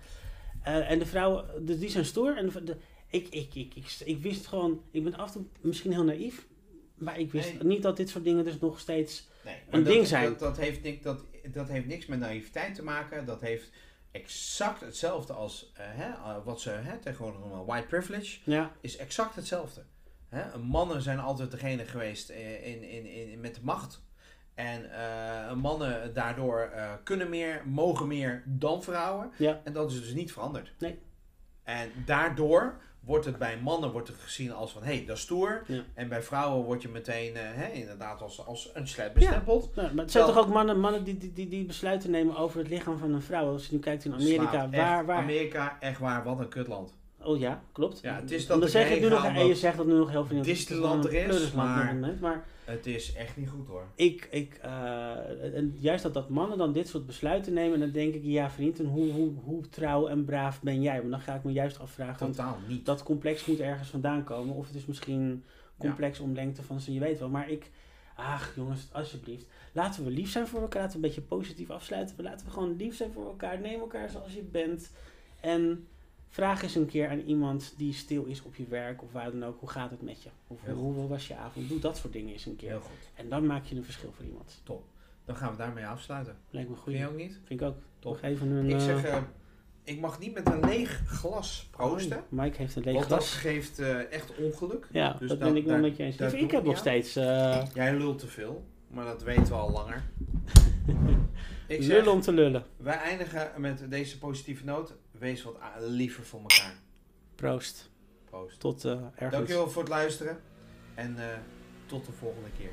A: En de vrouwen, dus die zijn stoer. En de, de- ik, ik, ik, ik, ik wist gewoon, ik ben af en toe misschien heel naïef. Maar ik wist
B: Nee.
A: niet dat dit soort dingen dus nog steeds...
B: Nee,
A: een
B: dat,
A: ding zijn.
B: Dat, dat, heeft niks, dat, dat heeft niks met naïviteit te maken. Dat heeft exact hetzelfde als eh, hè, eh, wat ze hè, tegenwoordig noemen white privilege.
A: Ja,
B: Is exact hetzelfde. Hè? Mannen zijn altijd degene geweest eh, in, in, in, met de macht. En eh, mannen daardoor kunnen meer, mogen meer dan vrouwen.
A: ja,
B: En dat is dus niet veranderd.
A: Nee.
B: En daardoor wordt het bij mannen wordt het gezien als van, hé, hey, dat is stoer.
A: Ja.
B: En bij vrouwen word je meteen, eh, hè, inderdaad, als, als een slet bestempeld.
A: Nou, maar het zijn
B: Wel-
A: toch ook mannen, mannen die, die, die, die besluiten nemen over het lichaam van een vrouw. Als je nu kijkt in Amerika, waar, waar...
B: Amerika, echt waar, wat een kutland.
A: Oh ja, klopt.
B: Ja, het is dat ik
A: zeg
B: heen
A: nu nog, en je zegt dat nu nog heel veel in
B: Disneyland er is, maar-
A: maar
B: Het is echt niet goed hoor.
A: ik, ik eh, en juist dat, dat mannen dan dit soort besluiten nemen, dan denk ik, ja vriend, en hoe, hoe, hoe trouw en braaf ben jij? Maar dan ga ik me juist afvragen,
B: Totaal niet.
A: dat complex moet ergens vandaan komen. Of het is misschien complex om lengte van, je weet wel. Maar ik, ach jongens, alsjeblieft. Laten we lief zijn voor elkaar. Laten we een beetje positief afsluiten. Laten we gewoon lief zijn voor elkaar. Neem elkaar zoals je bent. En vraag eens een keer aan iemand die stil is op je werk of waar dan ook. Hoe gaat het met je? Of
B: Heel
A: hoe, was je avond? Doe dat soort dingen eens een keer.
B: Heel goed.
A: En dan maak je een verschil voor iemand.
B: Dan gaan we daarmee afsluiten.
A: Lijkt me goed.
B: Vind je ook niet?
A: Vind ik ook.
B: Top.
A: Nog even een...
B: Ik
A: eh,
B: zeg, eh, ik mag niet met een leeg glas proosten.
A: oh, Mike heeft een leeg
B: Want dat
A: glas.
B: geeft eh, echt ongeluk.
A: Ja,
B: Dus
A: dat ben ik wel
B: daar-
A: met je eens. Ik, ik heb nog steeds...
B: Jij lult te veel, maar dat weten we al langer. ik zeg,
A: lullen om te lullen.
B: wij eindigen met deze positieve noot. Wees wat liever voor elkaar.
A: Proost.
B: Proost.
A: Tot eh ergens.
B: Dankjewel voor het luisteren. En eh, tot de volgende keer.